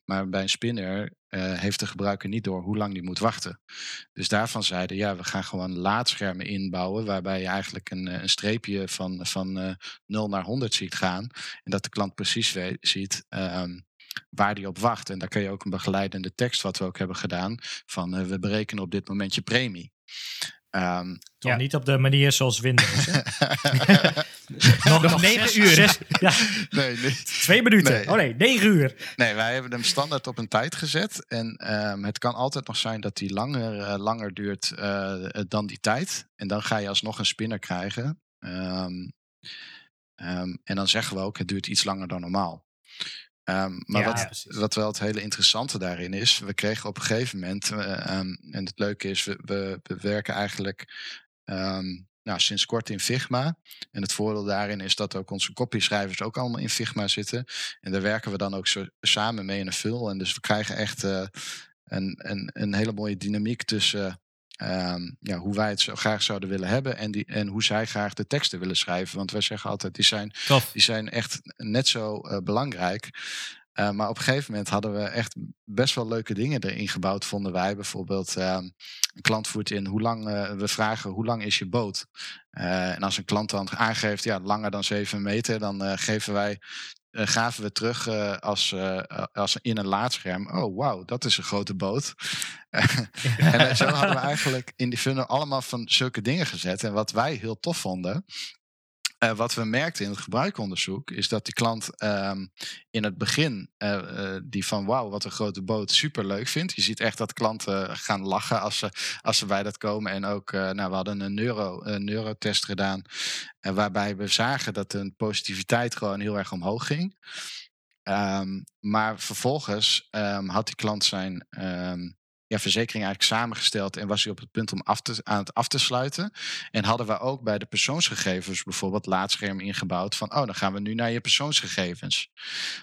maar bij een spinner eh, heeft de gebruiker niet door hoe lang die moet wachten. Dus daarvan zeiden, ja, we gaan gewoon laadschermen inbouwen, waarbij je eigenlijk een, eh, een streepje van, van eh 0 naar 100 ziet gaan. En dat de klant precies weet, ziet ehm, waar die op wacht. En daar kun je ook een begeleidende tekst, wat we ook hebben gedaan, van we berekenen op dit moment je premie. Ehm, Toch Ja. niet op de manier zoals Windows. hè? [LAUGHS] [LAUGHS] Nog negen zes- uur. zes- ja, [LAUGHS] nee, niet. twee minuten. Nee. Oh nee, negen uur. Nee, wij hebben hem standaard op een tijd gezet. En ehm, het kan altijd nog zijn dat die langer, eh, langer duurt eh, dan die tijd. En dan ga je alsnog een spinner krijgen. Ehm, ehm, en dan zeggen we ook, het duurt iets langer dan normaal. Ehm, maar Ja, wat, ja, wat wel het hele interessante daarin is, we kregen op een gegeven moment, eh, ehm, en het leuke is, we, we, we werken eigenlijk ehm, nou, sinds kort in Figma. En het voordeel daarin is dat ook onze copyschrijvers ook allemaal in Figma zitten. En daar werken we dan ook zo, samen mee in een vul. En dus we krijgen echt eh, een, een, een hele mooie dynamiek tussen ehm, ja, hoe wij het zo graag zouden willen hebben en, die, en hoe zij graag de teksten willen schrijven. Want wij zeggen altijd, die zijn Tof. die zijn echt net zo eh, belangrijk. Eh, maar op een gegeven moment hadden we echt best wel leuke dingen erin gebouwd, vonden wij. Bijvoorbeeld, ehm, een klant voert in hoe lang, eh, we vragen hoe lang is je boot? En als een klant dan aangeeft, ja, langer dan 7 meter, dan geven wij, eh, gaven we terug eh, als, eh, als in een laadscherm. Oh, wauw, dat is een grote boot. [LAUGHS] en zo hadden we [LAUGHS] eigenlijk in die funnel allemaal van zulke dingen gezet. En wat wij heel tof vonden, eh, wat we merkten in het gebruikonderzoek is dat die klant ehm, in het begin eh, eh, die van wauw, wat een grote boot super leuk vindt. Je ziet echt dat klanten gaan lachen als ze, als ze bij dat komen. En ook, nou, we hadden een, neuro, een neurotest gedaan waarbij we zagen dat de positiviteit gewoon heel erg omhoog ging. Ehm, maar vervolgens ehm, had die klant zijn ja, verzekering eigenlijk samengesteld en was hij op het punt om af te, aan het af te sluiten. En hadden we ook bij de persoonsgegevens bijvoorbeeld laadscherm ingebouwd van, oh, dan gaan we nu naar je persoonsgegevens.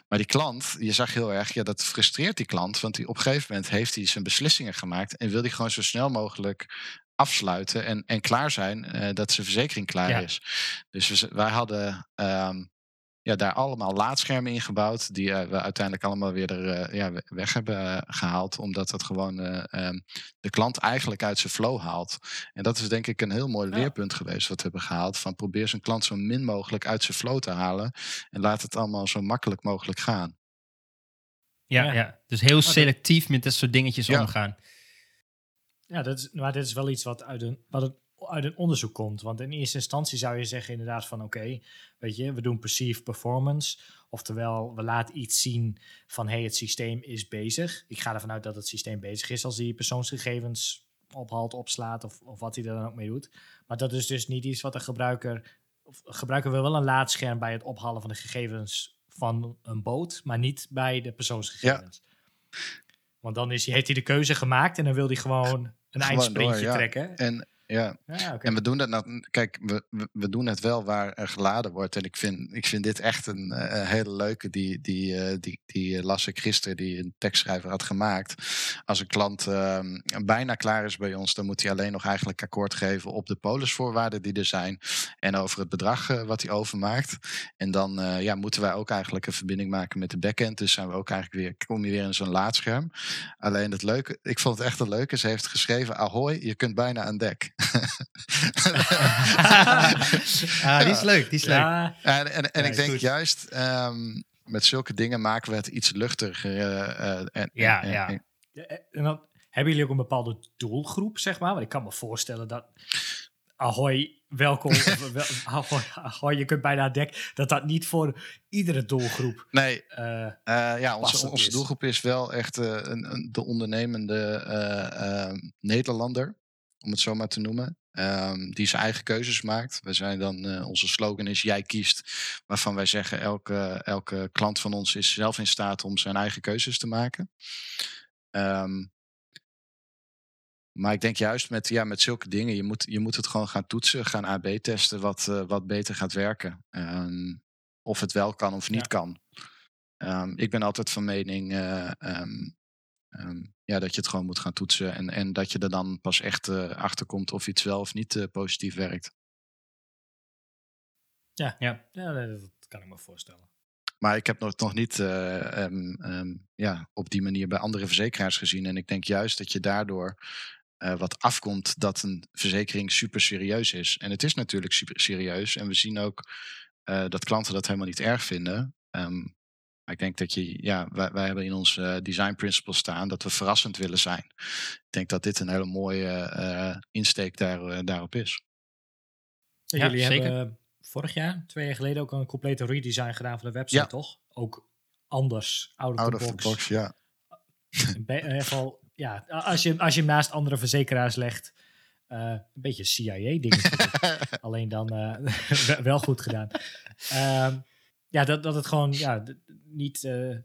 Maar die klant, je zag heel erg, ja, dat frustreert die klant, want die, op een gegeven moment heeft hij zijn beslissingen gemaakt en wil hij gewoon zo snel mogelijk afsluiten en, en klaar zijn eh, dat zijn verzekering klaar Ja. is. Dus we, wij hadden ehm, ja, daar allemaal laadschermen in gebouwd, die eh, we uiteindelijk allemaal weer er, eh, ja, we- weg hebben eh, gehaald, omdat dat gewoon eh, ehm, de klant eigenlijk uit zijn flow haalt. En dat is denk ik een heel mooi Ja. leerpunt geweest wat we hebben gehaald, van probeer zijn klant zo min mogelijk uit zijn flow te halen en laat het allemaal zo makkelijk mogelijk gaan. Ja, Ja. ja. dus heel selectief met dat soort dingetjes Ja. omgaan. Ja, dat is, maar dit is wel iets wat uit een, wat het, uit een onderzoek komt. Want in eerste instantie zou je zeggen inderdaad van oké, weet je, we doen perceived performance. Oftewel, we laten iets zien van hey, het systeem is bezig. Ik ga ervan uit dat het systeem bezig is als die persoonsgegevens ophaalt, opslaat of, of wat hij er dan ook mee doet. Maar dat is dus niet iets wat de gebruiker... Of, gebruiker wil wel een laadscherm bij het ophalen van de gegevens van een boot, maar niet bij de persoonsgegevens. Want dan is, hij- heeft hij de keuze gemaakt en dan wil hij gewoon een Gewoon eindsprintje door, ja. trekken. En ja, Ja. En we doen dat nou, kijk, we, we, doen het wel waar er geladen wordt. En ik vind, ik vind dit echt een, eh, een hele leuke. Die, die, eh, die, die eh, las ik gisteren, die een tekstschrijver had gemaakt. Als een klant ehm, bijna klaar is bij ons, dan moet hij alleen nog eigenlijk akkoord geven op de polisvoorwaarden die er zijn. En over het bedrag wat hij overmaakt. En dan ja, moeten wij ook eigenlijk een verbinding maken met de backend. Dus zijn we ook eigenlijk weer, kom je weer in zo'n laadscherm. Alleen het leuke, ik vond het echt een leuke. Ze heeft geschreven: Ahoy, je kunt bijna aan dek. [LAUGHS] ah, die is leuk, die is leuk. En, en, en ik denk goed. juist, ehm, met zulke dingen maken we het iets luchtiger. eh, eh, en, Ja, en, ja. en- En dan hebben jullie ook een bepaalde doelgroep, zeg maar? Want ik kan me voorstellen dat Ahoy, welkom. [LAUGHS] wel, ahoy, ahoy, je kunt bijna denken dat dat niet voor iedere doelgroep. Nee, uh, uh, ja, onze, onze doelgroep is wel echt uh, een, een, de ondernemende Nederlander, om het zo maar te noemen. Um, die zijn eigen keuzes maakt. We zijn dan, onze slogan is jij kiest, waarvan wij zeggen elke, elke klant van ons is zelf in staat om zijn eigen keuzes te maken. Um, maar ik denk juist met, ja, met zulke dingen, je moet, je moet het gewoon gaan toetsen, gaan AB testen wat, uh, wat beter gaat werken. Um, of het wel kan of niet ja. kan. Ik ben altijd van mening uh, um, ja, dat je het gewoon moet gaan toetsen. En, en dat je er dan pas echt uh, achter komt of iets wel of niet positief werkt. Ja, ja. ja dat kan ik me voorstellen. Maar ik heb nog, nog niet ja, op die manier bij andere verzekeraars gezien. En ik denk juist dat je daardoor uh, wat afkomt dat een verzekering super serieus is. En het is natuurlijk super serieus. En we zien ook uh, dat klanten dat helemaal niet erg vinden. Um, ik denk dat je, ja, wij, wij hebben in ons uh, design principle staan dat we verrassend willen zijn. Ik denk dat dit een hele mooie insteek daar, daarop is. Ja, jullie zeker. hebben vorig jaar, twee jaar geleden, ook een complete redesign gedaan van de website, ja. toch? Ook anders, out of, out the, box. the box. ja. In ieder geval ja, als je, als je hem naast andere verzekeraars legt, uh, een beetje CIA-dingen. [LAUGHS] Alleen dan uh, [LAUGHS] wel goed gedaan. Uh, ja, dat, dat het gewoon ja, niet. Uh,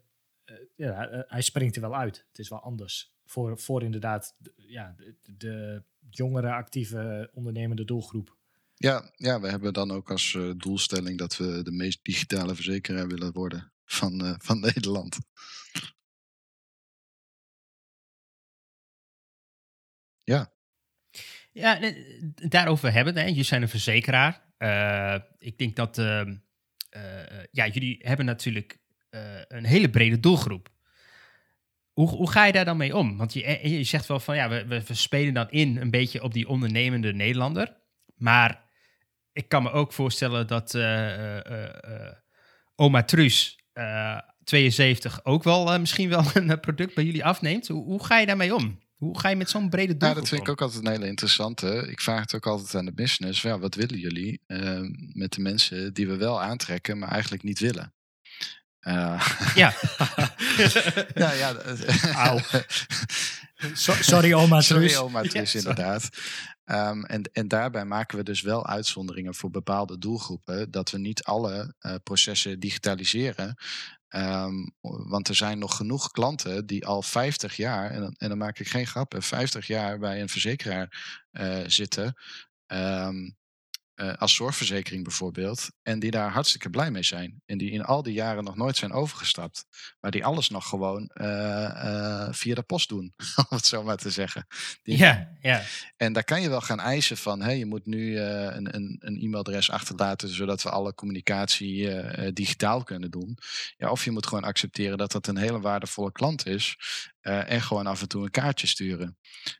ja, hij springt er wel uit. Het is wel anders. Voor, voor inderdaad ja, de, de jongere, actieve, ondernemende doelgroep. Ja, ja, we hebben dan ook als doelstelling dat we de meest digitale verzekeraar willen worden van, van [LAUGHS] Nederland. Ja. Ja, daarover hebben. Hè. Jullie zijn een verzekeraar. Uh, ik denk dat uh, ja, jullie hebben natuurlijk een hele brede doelgroep. Hoe, hoe ga je daar dan mee om? Want je, je zegt wel van ja, we, we, spelen dan in een beetje op die ondernemende Nederlander. Maar ik kan me ook voorstellen dat oma Truus 72 ook wel misschien wel [LAUGHS] een product bij jullie afneemt. Hoe, hoe ga je daarmee om? Hoe ga je met zo'n brede doelgroep Nou, dat vind ik ook altijd een hele interessante. Ik vraag het ook altijd aan de business. Ja, wat willen jullie uh, met de mensen die we wel aantrekken, maar eigenlijk niet willen? Uh, ja. [LAUGHS] ja, ja. So, sorry oma [LAUGHS] Sorry oma Truus, ja, inderdaad. Um, en, en daarbij maken we dus wel uitzonderingen voor bepaalde doelgroepen. Dat we niet alle uh, processen digitaliseren. Um, want er zijn nog genoeg klanten die al 50 jaar, en en dan maak ik geen grappen, 50 jaar bij een verzekeraar uh, zitten. Um, uh, als zorgverzekering bijvoorbeeld. En die daar hartstikke blij mee zijn. En die in al die jaren nog nooit zijn overgestapt. Maar die alles nog gewoon uh, uh, via de post doen, [LAUGHS] om het zo maar te zeggen. Die, ja, ja. En daar kan je wel gaan eisen van, hey, je moet nu een, een, een, e-mailadres achterlaten, zodat we alle communicatie digitaal kunnen doen. Ja, of je moet gewoon accepteren dat dat een hele waardevolle klant is. En gewoon af en toe een kaartje sturen.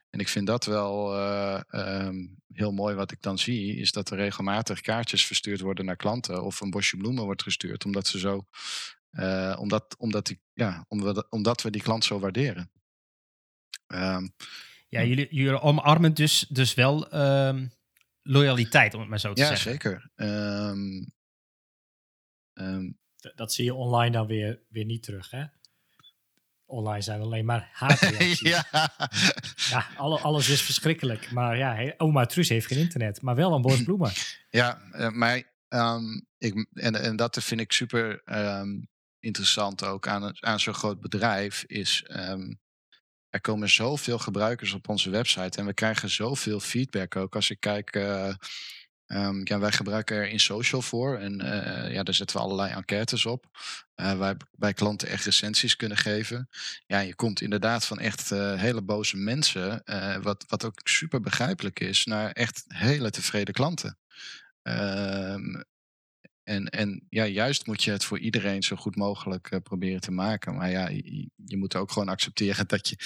En ik vind dat wel uh, um, heel mooi wat ik dan zie, is dat er regelmatig kaartjes verstuurd worden naar klanten of een bosje bloemen wordt gestuurd, omdat ze zo, uh, omdat, omdat, die, ja, omdat, omdat we die klant zo waarderen. Um, ja, jullie, jullie omarmen dus, dus wel um, loyaliteit, om het maar zo te ja, zeggen. Ja, zeker. dat zie je online dan weer, weer niet terug, hè? Online zijn alleen maar [LAUGHS] haatreacties. ja. ja alle, alles is verschrikkelijk. Maar ja, oma Truus heeft geen internet, maar wel een bos [LAUGHS] bloemen. Ja, uh, maar um, ik, en, en dat vind ik super um, interessant ook aan, aan zo'n groot bedrijf, is um, er komen zoveel gebruikers op onze website en we krijgen zoveel feedback ook. Als ik kijk, uh, Um, ja, wij gebruiken er in social voor en uh, ja, daar zetten we allerlei enquêtes op. Uh, waar bij klanten echt recensies kunnen geven. Ja, je komt inderdaad van echt uh, hele boze mensen, wat, wat ook super begrijpelijk is, naar echt hele tevreden klanten. Um, en, en ja, juist moet je het voor iedereen zo goed mogelijk proberen te maken. Maar ja, je, je, moet ook gewoon accepteren dat je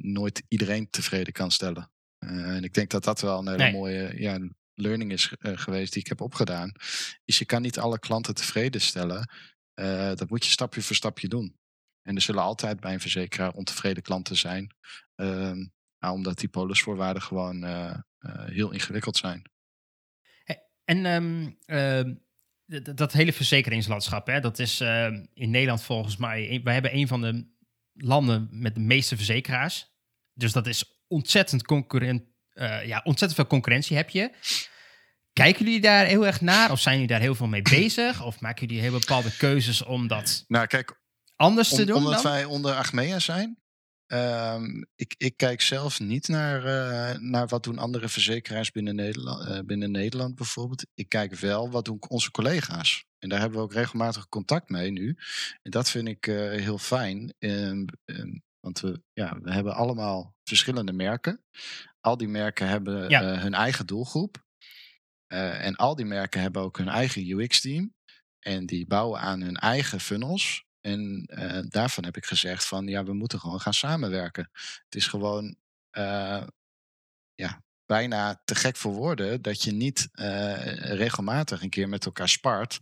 nooit iedereen tevreden kan stellen. Uh, en ik denk dat dat wel een hele nee. mooie ja, learning is uh, geweest die ik heb opgedaan. Is je kan niet alle klanten tevreden stellen. Uh, dat moet je stapje voor stapje doen. En er zullen altijd bij een verzekeraar ontevreden klanten zijn. Ehm, nou, omdat die polisvoorwaarden gewoon uh, heel ingewikkeld zijn. En um, dat hele verzekeringslandschap, hè, dat is ehm, in Nederland volgens mij. We hebben een van de landen met de meeste verzekeraars. Dus dat is ontzettend concurrent. Uh, ja, ontzettend veel concurrentie heb je. Kijken jullie daar heel erg naar? Of zijn jullie daar heel veel mee bezig? Of maken jullie heel bepaalde keuzes om dat nou, kijk, anders te doen? Omdat wij onder Achmea zijn, Um, ik, ik, kijk zelf niet naar, uh, naar wat doen andere verzekeraars binnen Nederland, uh, binnen Nederland bijvoorbeeld. Ik kijk wel wat doen onze collega's. En daar hebben we ook regelmatig contact mee nu. En dat vind ik uh, heel fijn. Um, um, want we, ja, we hebben allemaal verschillende merken. Al die merken hebben ja. hun eigen doelgroep. en al die merken hebben ook hun eigen UX-team. En die bouwen aan hun eigen funnels. En uh, daarvan heb ik gezegd van ja, we moeten gewoon gaan samenwerken. Het is gewoon ja, bijna te gek voor woorden dat je niet regelmatig een keer met elkaar spart.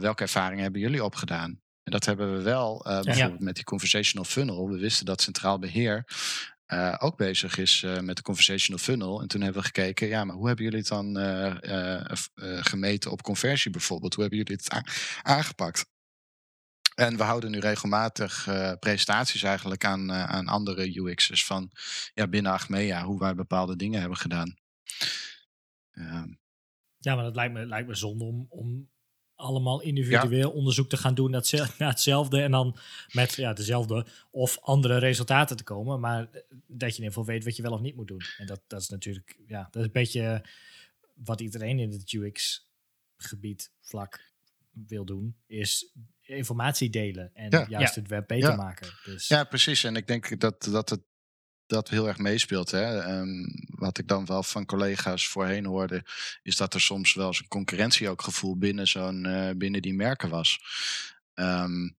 welke ervaringen hebben jullie opgedaan? En dat hebben we wel bijvoorbeeld ja. met die conversational funnel. We wisten dat centraal beheer uh, ook bezig is uh, met de conversational funnel. En toen hebben we gekeken, ja, maar hoe hebben jullie het dan uh, gemeten op conversie bijvoorbeeld? Hoe hebben jullie het aangepakt? En we houden nu regelmatig presentaties eigenlijk aan, aan andere UX'ers van ja, binnen Achmea, hoe wij bepaalde dingen hebben gedaan. Uh, ja, maar dat lijkt me, lijkt me zonde om, om allemaal individueel ja. onderzoek te gaan doen naar, het, naar, hetzelfde en dan met ja, dezelfde of andere resultaten te komen. Maar dat je in ieder geval weet wat je wel of niet moet doen. En dat, dat is natuurlijk, ja, dat is een beetje wat iedereen in het UX-gebied vlak wil doen, is informatie delen en ja. juist ja. het web beter ja. maken. Dus. Ja, precies. En ik denk dat, dat het dat heel erg meespeelt. Hè? Um, wat ik dan wel van collega's voorheen hoorde, is dat er soms wel eens een concurrentie ook gevoel binnen, zo'n, uh, binnen die merken was. Um,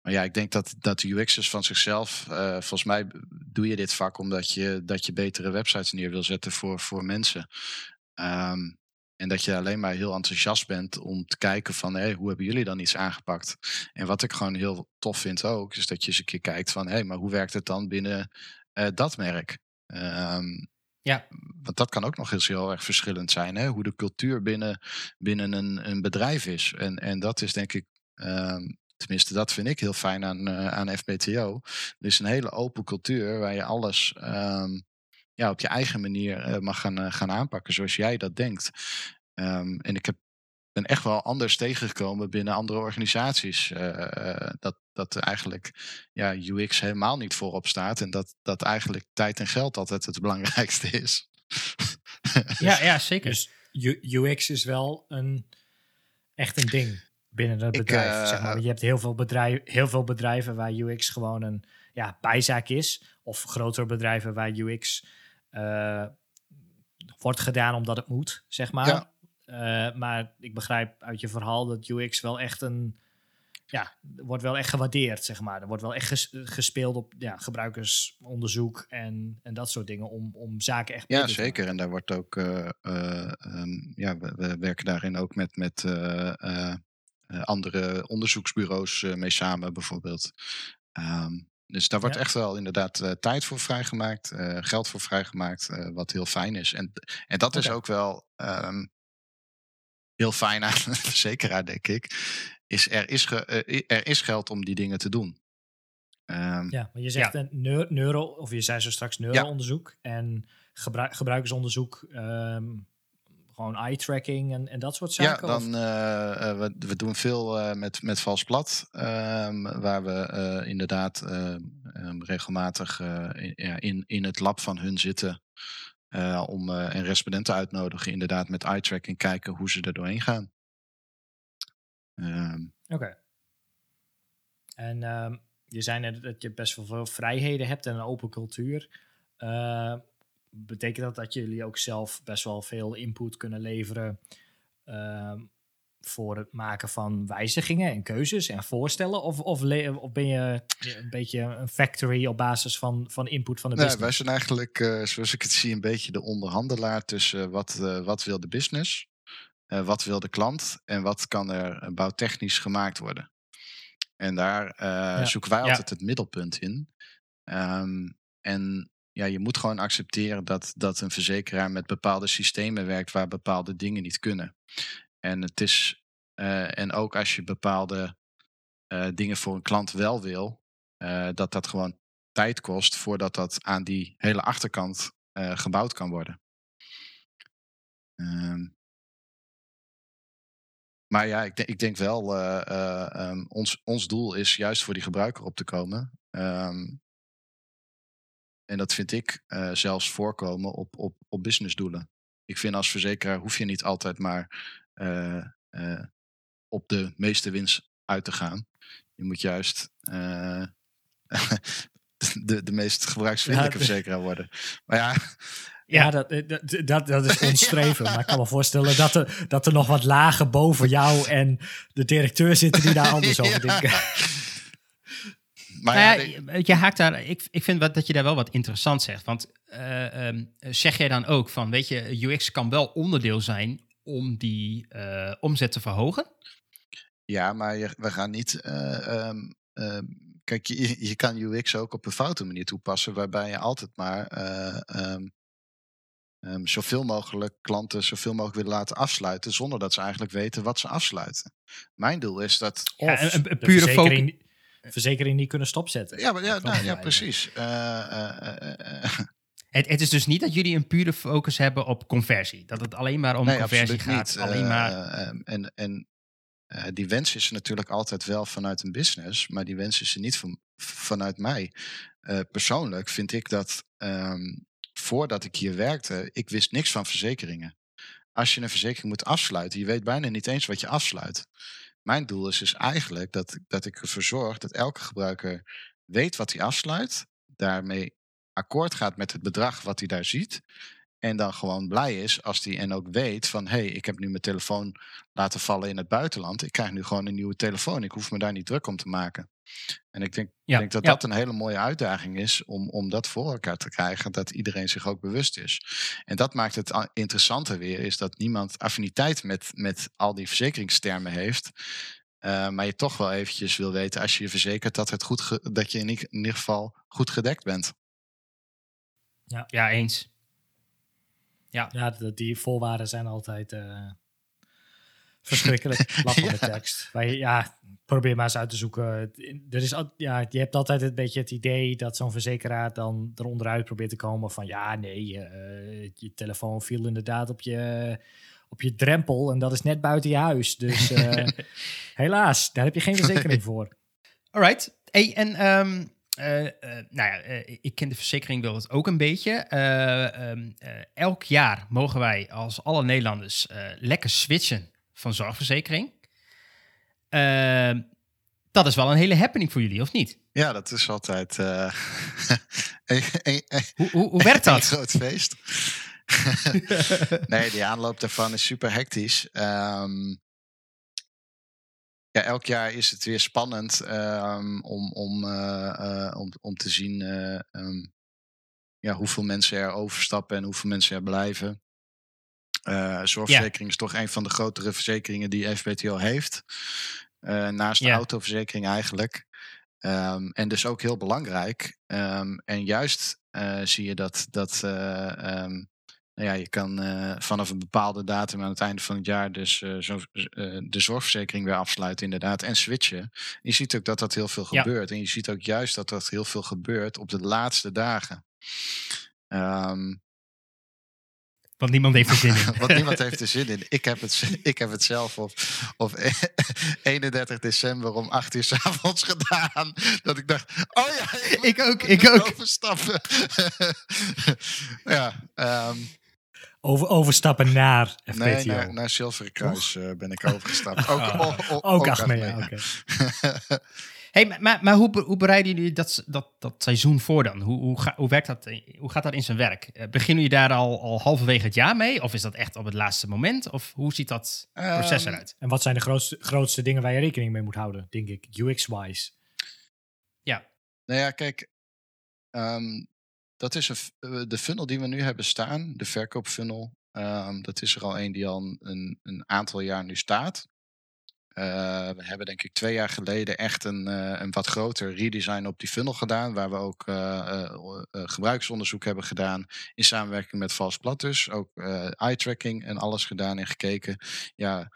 maar ja, ik denk dat, dat de UX'ers van zichzelf, uh, volgens mij doe je dit vak omdat je, dat je betere websites neer wil zetten voor, voor mensen. Um, en dat je alleen maar heel enthousiast bent om te kijken van hé, hey, hoe hebben jullie dan iets aangepakt? En wat ik gewoon heel tof vind ook, is dat je eens een keer kijkt van hé, hey, maar hoe werkt het dan binnen dat merk? Um, ja. Want dat kan ook nog eens heel erg verschillend zijn, hè? hoe de cultuur binnen, binnen een, een bedrijf is. En, en dat is denk ik, um, tenminste dat vind ik heel fijn aan, uh, aan FBTO. Er is een hele open cultuur waar je alles um, ja, op je eigen manier uh, mag gaan, uh, gaan aanpakken zoals jij dat denkt. Um, en ik heb, ben echt wel anders tegengekomen binnen andere organisaties. Uh, dat, dat eigenlijk ja, UX helemaal niet voorop staat. En dat, dat eigenlijk tijd en geld altijd het belangrijkste is. [LAUGHS] ja, ja, zeker. Dus UX is wel een, echt een ding binnen het bedrijf. Ik, zeg maar. Je hebt heel veel, bedrijf, heel veel bedrijven waar UX gewoon een ja, bijzaak is. Of grotere bedrijven waar UX uh, wordt gedaan omdat het moet, zeg maar. Ja. Uh, maar ik begrijp uit je verhaal dat UX wel echt een. Ja, wordt wel echt gewaardeerd, zeg maar. Er wordt wel echt ges gespeeld op ja, gebruikersonderzoek en, en dat soort dingen om, om zaken echt. Ja, zeker. En daar wordt ook. Uh, um, ja, we, we, werken daarin ook met, met andere onderzoeksbureaus mee samen, bijvoorbeeld. Um, dus daar wordt ja. echt wel inderdaad uh, tijd voor vrijgemaakt, uh, geld voor vrijgemaakt, uh, wat heel fijn is. En, en dat okay. is ook wel um, heel fijn aan een verzekeraar, denk ik. Is er, is ge, er is geld om die dingen te doen. Um, ja, maar je zegt ja. een neuro, of je zei zo straks neuroonderzoek ja. en gebruik, gebruikersonderzoek. Um, gewoon eye-tracking en, en dat soort zaken? Ja, dan, uh, we, we doen veel uh, met, met vals plat. Um, waar we uh, inderdaad regelmatig in, in het lab van hun zitten. Om en respondenten uitnodigen, inderdaad met eye-tracking kijken hoe ze er doorheen gaan. Um, Oké. En je zei net dat je best wel veel vrijheden hebt en een open cultuur betekent dat dat jullie ook zelf best wel veel input kunnen leveren uh, voor het maken van wijzigingen en keuzes en voorstellen? Of, of, of, ben je een beetje een factory op basis van, van input van de business? wij zijn eigenlijk, uh, zoals ik het zie, een beetje de onderhandelaar tussen wat, uh, wat wil de business, uh, wat wil de klant en wat kan er bouwtechnisch gemaakt worden. En daar eh, zoeken wij Ja. altijd het middelpunt in. Ehm, en ja, je moet gewoon accepteren dat, dat een verzekeraar met bepaalde systemen werkt waar bepaalde dingen niet kunnen. En het is, eh, en ook als je bepaalde eh, dingen voor een klant wel wil, eh, dat dat gewoon tijd kost voordat dat aan die hele achterkant gebouwd kan worden. Ehm, maar ja, ik, denk- ik denk wel, ehm, ons, ons doel is juist voor die gebruiker op te komen. Ehm, en dat vind ik zelfs voorkomen op, op, op businessdoelen. Ik vind als verzekeraar hoef je niet altijd maar op de meeste winst uit te gaan. Je moet juist eh, [LAUGHS] de, de meest gebruiksvriendelijke Ja, verzekeraar worden. Maar [LAUGHS] ja, Ja, dat, eh, dat, dat, dat is [LAUGHS] ons streven. Maar ik kan me voorstellen dat er, dat er nog wat lagen boven jou en de directeur zitten die daar anders over denken. maar Nou ja, je, je haakt daar, ik, ik vind wat, dat je daar wel wat interessant zegt. Want eh, ehm, zeg jij dan ook van, weet je, UX kan wel onderdeel zijn om die eh, omzet te verhogen? Ja, maar je, we gaan niet. eh, ehm, ehm, kijk, je, je kan UX ook op een foute manier toepassen, waarbij je altijd maar eh, ehm, ehm, zoveel mogelijk klanten zoveel mogelijk willen laten afsluiten, zonder dat ze eigenlijk weten wat ze afsluiten. Mijn doel is dat. Ja, Of een- pure verzekering, verzekering niet kunnen stopzetten. Ja, maar ja, nou, ja precies. Eh, eh, eh, eh, Het, het is dus niet dat jullie een pure focus hebben op conversie. Dat het alleen maar om nee, conversie gaat. niet. Alleen Eh, maar, ehm, en en eh, die wens is er natuurlijk altijd wel vanuit een business, maar die wens is er niet van, vanuit mij. Eh, persoonlijk vind ik dat ehm, voordat ik hier werkte, ik wist niks van verzekeringen. Als je een verzekering moet afsluiten, je weet bijna niet eens wat je afsluit. Mijn doel is dus eigenlijk dat, dat ik ervoor zorg dat elke gebruiker weet wat hij afsluit, daarmee akkoord gaat met het bedrag wat hij daar ziet. En dan gewoon blij is als hij en ook weet van hé, hey, ik heb nu mijn telefoon laten vallen in het buitenland. Ik krijg nu gewoon een nieuwe telefoon. Ik hoef me daar niet druk om te maken. En ik denk, Ja, denk dat ja. dat een hele mooie uitdaging is om, om dat voor elkaar te krijgen. Dat iedereen zich ook bewust is. En dat maakt het interessanter weer, is dat niemand affiniteit met, met al die verzekeringstermen heeft. Eh, maar je toch wel eventjes wil weten als je je verzekert dat, het goed dat je in ieder geval goed gedekt bent. Ja, eens. Ja, dat- die voorwaarden zijn altijd eh, verschrikkelijk. [LAUGHS] Lap van de Ja. tekst. Ja, probeer maar eens uit te zoeken. Er is, al- ja, je hebt altijd een beetje het idee dat zo'n verzekeraar dan eronderuit probeert te komen van ja, nee, eh, je telefoon viel inderdaad op je, op je drempel en dat is net buiten je huis. Dus eh, [LAUGHS] helaas, daar heb je geen verzekering voor. Alright. Hey, en ehm, eh, eh, nou ja, eh, ik ken de verzekering wel het ook een beetje. Eh, ehm, eh, elk jaar mogen wij als alle Nederlanders lekker switchen van zorgverzekering. Ehm, dat is wel een hele happening voor jullie, of niet? Ja, dat is altijd [LAUGHS] een, een- een- Hoe, hoe, hoe werkt een dat? groot feest. [LAUGHS] nee, die aanloop daarvan is super hectisch. Ehm, ja, elk jaar is het weer spannend ehm, om, om, eh, eh, om, om te zien eh, ehm, ja, hoeveel mensen er overstappen en hoeveel mensen er blijven. Zorgverzekering is toch een van de grotere verzekeringen die FBTO heeft. Naast de Ja. autoverzekering eigenlijk. Ehm, en dus ook heel belangrijk. En juist zie je dat, dat nou ja, je kan eh, vanaf een bepaalde datum aan het einde van het jaar dus eh, zo, eh, de zorgverzekering weer afsluiten inderdaad en switchen. Je ziet ook dat dat heel veel Ja. gebeurt. En je ziet ook juist dat dat heel veel gebeurt op de laatste dagen. Ehm, Want niemand heeft er zin in. [LAUGHS] want niemand heeft er [LAUGHS] zin in. Ik heb het, ik heb het zelf op, op [LAUGHS] 31 december om 8 uur 's avonds gedaan. Dat ik dacht, oh ja, ik, ook, ik ook. overstappen. ja, ehm, Over, overstappen naar FPTO. nee, naar, naar Zilveren Kruis eh, ben ik overgestapt. [LAUGHS] Ook, Oh. o- o- Ook Achmea. Achmea, oké. [LAUGHS] Hey, maar, maar, hoe, hoe bereiden jullie dat, dat, dat seizoen voor dan? Hoe, hoe, ga- hoe, werkt dat, hoe gaat dat in zijn werk? Eh, beginnen jullie daar al, al halverwege het jaar mee? Of is dat echt op het laatste moment? Of hoe ziet dat proces Ehm, eruit? En wat zijn de grootste, grootste dingen waar je rekening mee moet houden, denk ik, UX-wise? Nou ja, kijk, ehm, dat is eh, de funnel die we nu hebben staan, de verkoopfunnel. ehm, dat is er al een die al een, aantal jaar nu staat. we hebben denk ik twee jaar geleden echt een, een wat groter redesign op die funnel gedaan. Waar we ook gebruiksonderzoek hebben gedaan in samenwerking met Vals Plat dus. Ook eye tracking en alles gedaan en gekeken. Ja,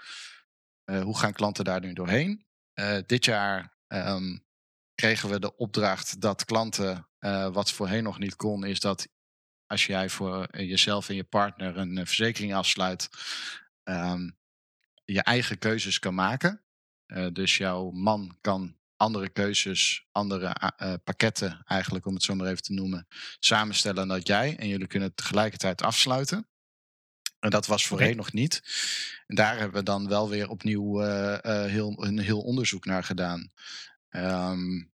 hoe gaan klanten daar nu doorheen? dit jaar ehm, kregen we de opdracht dat klanten, wat voorheen nog niet kon, is dat als jij voor jezelf en je partner een verzekering afsluit, ehm, je eigen keuzes kan maken. Uh, dus jouw man kan andere keuzes, andere pakketten eigenlijk, om het zo maar even te noemen, samenstellen dan jij. En jullie kunnen het tegelijkertijd afsluiten. En dat was voorheen okay. nog niet. En daar hebben we dan wel weer opnieuw heel, een heel onderzoek naar gedaan. Um,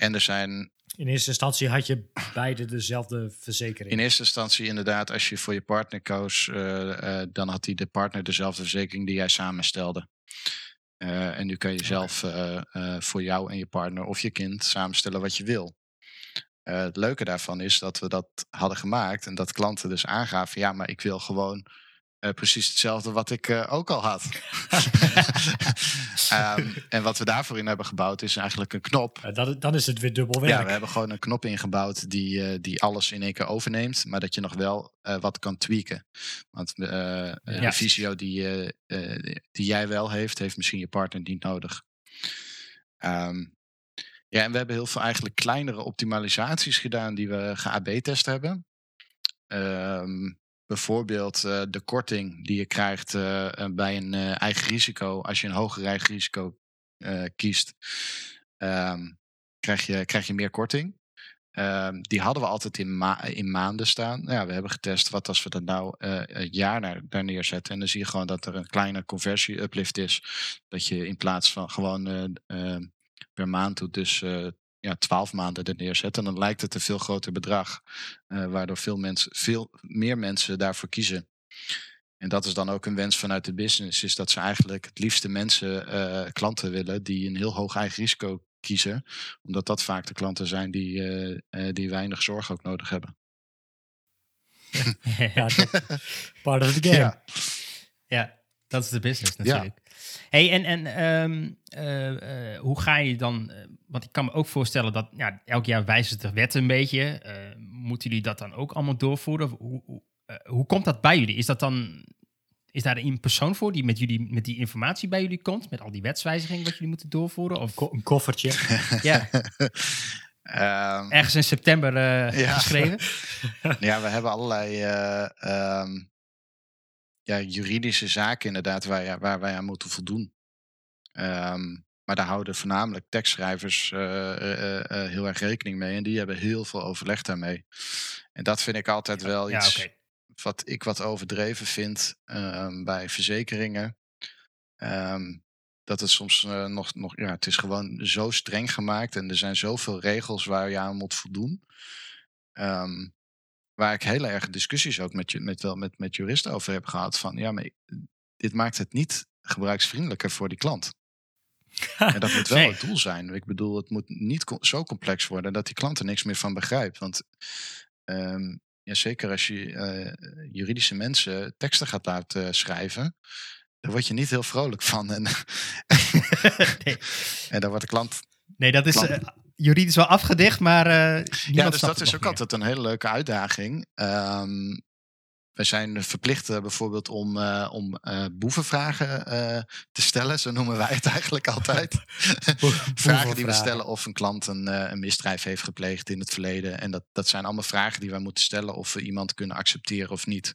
en er zijn in eerste instantie had je beide dezelfde verzekering. In eerste instantie inderdaad, als je voor je partner koos, uh, uh, dan had hij de partner dezelfde verzekering die jij samenstelde. Uh, en nu kan je zelf voor jou en je partner of je kind samenstellen wat je wil. het leuke daarvan is dat we dat hadden gemaakt en dat klanten dus aangaven, ja, maar ik wil gewoon uh, precies hetzelfde wat ik uh, ook al had. um, [LAUGHS] en wat we daarvoor in hebben gebouwd is eigenlijk een knop. Uh, dat, dan is het weer dubbel werk. Ja, we hebben gewoon een knop ingebouwd die, die alles in één keer overneemt. Maar dat je nog wel wat kan tweaken. Want ja. de visio die, die jij wel heeft, heeft misschien je partner niet nodig. Um, ja, en we hebben heel veel eigenlijk kleinere optimalisaties gedaan die we ge-AB-test hebben. Um, Bijvoorbeeld uh, de korting die je krijgt uh, bij een eigen risico. Als je een hoger eigen risico kiest, um, krijg, je, krijg je meer korting. Um, die hadden we altijd in, ma in maanden staan. Nou ja, we hebben getest wat als we dat nou een jaar naar, daar neerzetten. En dan zie je gewoon dat er een kleine conversie-uplift is. Dat je in plaats van gewoon per maand doet, dus ja, 12 maanden er neerzetten. En dan lijkt het een veel groter bedrag. Uh, waardoor veel, mensen, veel meer mensen daarvoor kiezen. En dat is dan ook een wens vanuit de business. Is dat ze eigenlijk het liefste mensen, uh, klanten willen die een heel hoog eigen risico kiezen. Omdat dat vaak de klanten zijn die, uh, die weinig zorg ook nodig hebben. [LAUGHS] ja, part of the [LAUGHS] game. Ja. ja, dat is de business natuurlijk. Hey, en, en um, uh, uh, hoe ga je dan... Uh, want ik kan me ook voorstellen dat ja, elk jaar wijzigt de wet een beetje. moeten jullie dat dan ook allemaal doorvoeren? Hoe, hoe, hoe, komt dat bij jullie? Is dat dan... Is daar een persoon voor die met, jullie, met die informatie bij jullie komt? Met al die wetswijzigingen wat jullie moeten doorvoeren? Of een koffertje. [LAUGHS] ja. Um, [LAUGHS] Ergens in september ja. geschreven. [LAUGHS] ja, we hebben allerlei um, ja, juridische zaken inderdaad waar, waar wij aan moeten voldoen. Um, maar daar houden voornamelijk tekstschrijvers uh, uh, uh, heel erg rekening mee. En die hebben heel veel overleg daarmee. En dat vind ik altijd wel iets ja, okay. wat ik wat overdreven vind um, bij verzekeringen. Um, dat het soms nog, nog, ja, het is gewoon zo streng gemaakt en er zijn zoveel regels waar je aan moet voldoen. Um, waar ik heel erg discussies ook met, met, wel, met, met juristen over heb gehad. Van ja, maar dit maakt het niet gebruiksvriendelijker voor die klant. en dat moet [LAUGHS] wel nee. het doel zijn. Ik bedoel, het moet niet zo complex worden dat die klant er niks meer van begrijpt. Want um, ja, zeker als je uh, juridische mensen teksten gaat laten schrijven, daar word je niet heel vrolijk van. En, [LAUGHS] [LAUGHS] nee. en daar wordt de klant. Nee, dat is. Klant, uh, juridisch wel afgedicht, maar. Uh, ja, dus dat is ook meer. altijd een hele leuke uitdaging. Um, we zijn verplicht uh, bijvoorbeeld om, uh, om uh, boevenvragen te stellen, zo noemen wij het eigenlijk altijd. [LAUGHS] [LAUGHS] vragen die we stellen of een klant een, een, misdrijf heeft gepleegd in het verleden. En dat, dat zijn allemaal vragen die wij moeten stellen of we iemand kunnen accepteren of niet.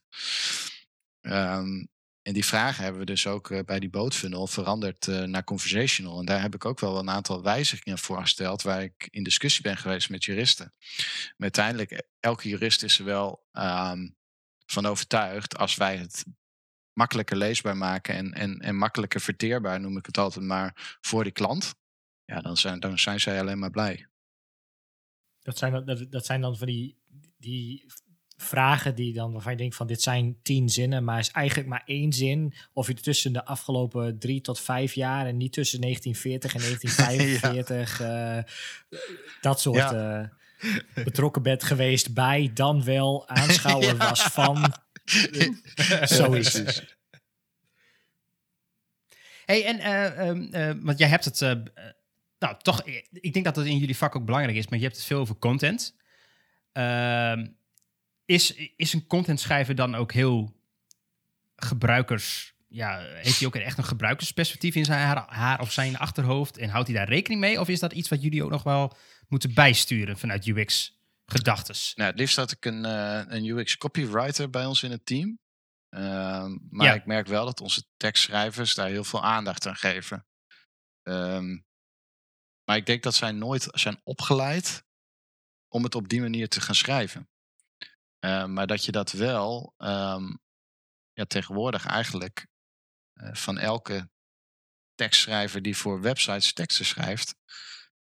Um, en die vragen hebben we dus ook uh, bij die bootfunnel veranderd uh, naar conversational. En daar heb ik ook wel een aantal wijzigingen voor gesteld, waar ik in discussie ben geweest met juristen. Maar uiteindelijk, e, elke jurist is er wel um, van overtuigd, als wij het makkelijker leesbaar maken en, en, en makkelijker verteerbaar, noem ik het altijd maar, voor die klant, ja, dan zijn, dan zijn zij alleen maar blij. Dat zijn, dat, dat zijn dan van die, die vragen die dan waarvan je denkt van dit zijn tien zinnen, maar is eigenlijk maar één zin. Of je tussen de afgelopen drie tot vijf jaar en niet tussen 1940 en [LAUGHS] 1945 ja. uh, dat soort ja. uh, betrokken bent geweest bij, dan wel [LAUGHS] aanschouwer ja. was van zoiets. Hey, en eh, ehm, eh, want jij hebt het, eh, nou toch, ik denk dat het in jullie vak ook belangrijk is, maar je hebt het veel over content. Is, is een content schrijver dan ook heel gebruikers, ja, heeft hij ook echt een gebruikersperspectief in zijn haar, haar of zijn achterhoofd en houdt hij daar rekening mee? Of is dat iets wat jullie ook nog wel moeten bijsturen vanuit UX gedachtes? Nou, het liefst had ik een, een UX copywriter bij ons in het team. Ehm, maar ik merk wel dat onze tekstschrijvers daar heel veel aandacht aan geven. Ehm, maar ik denk dat zij nooit zijn opgeleid om het op die manier te gaan schrijven. Ehm, maar dat je dat wel ja, tegenwoordig eigenlijk uh, van elke tekstschrijver die voor websites teksten schrijft,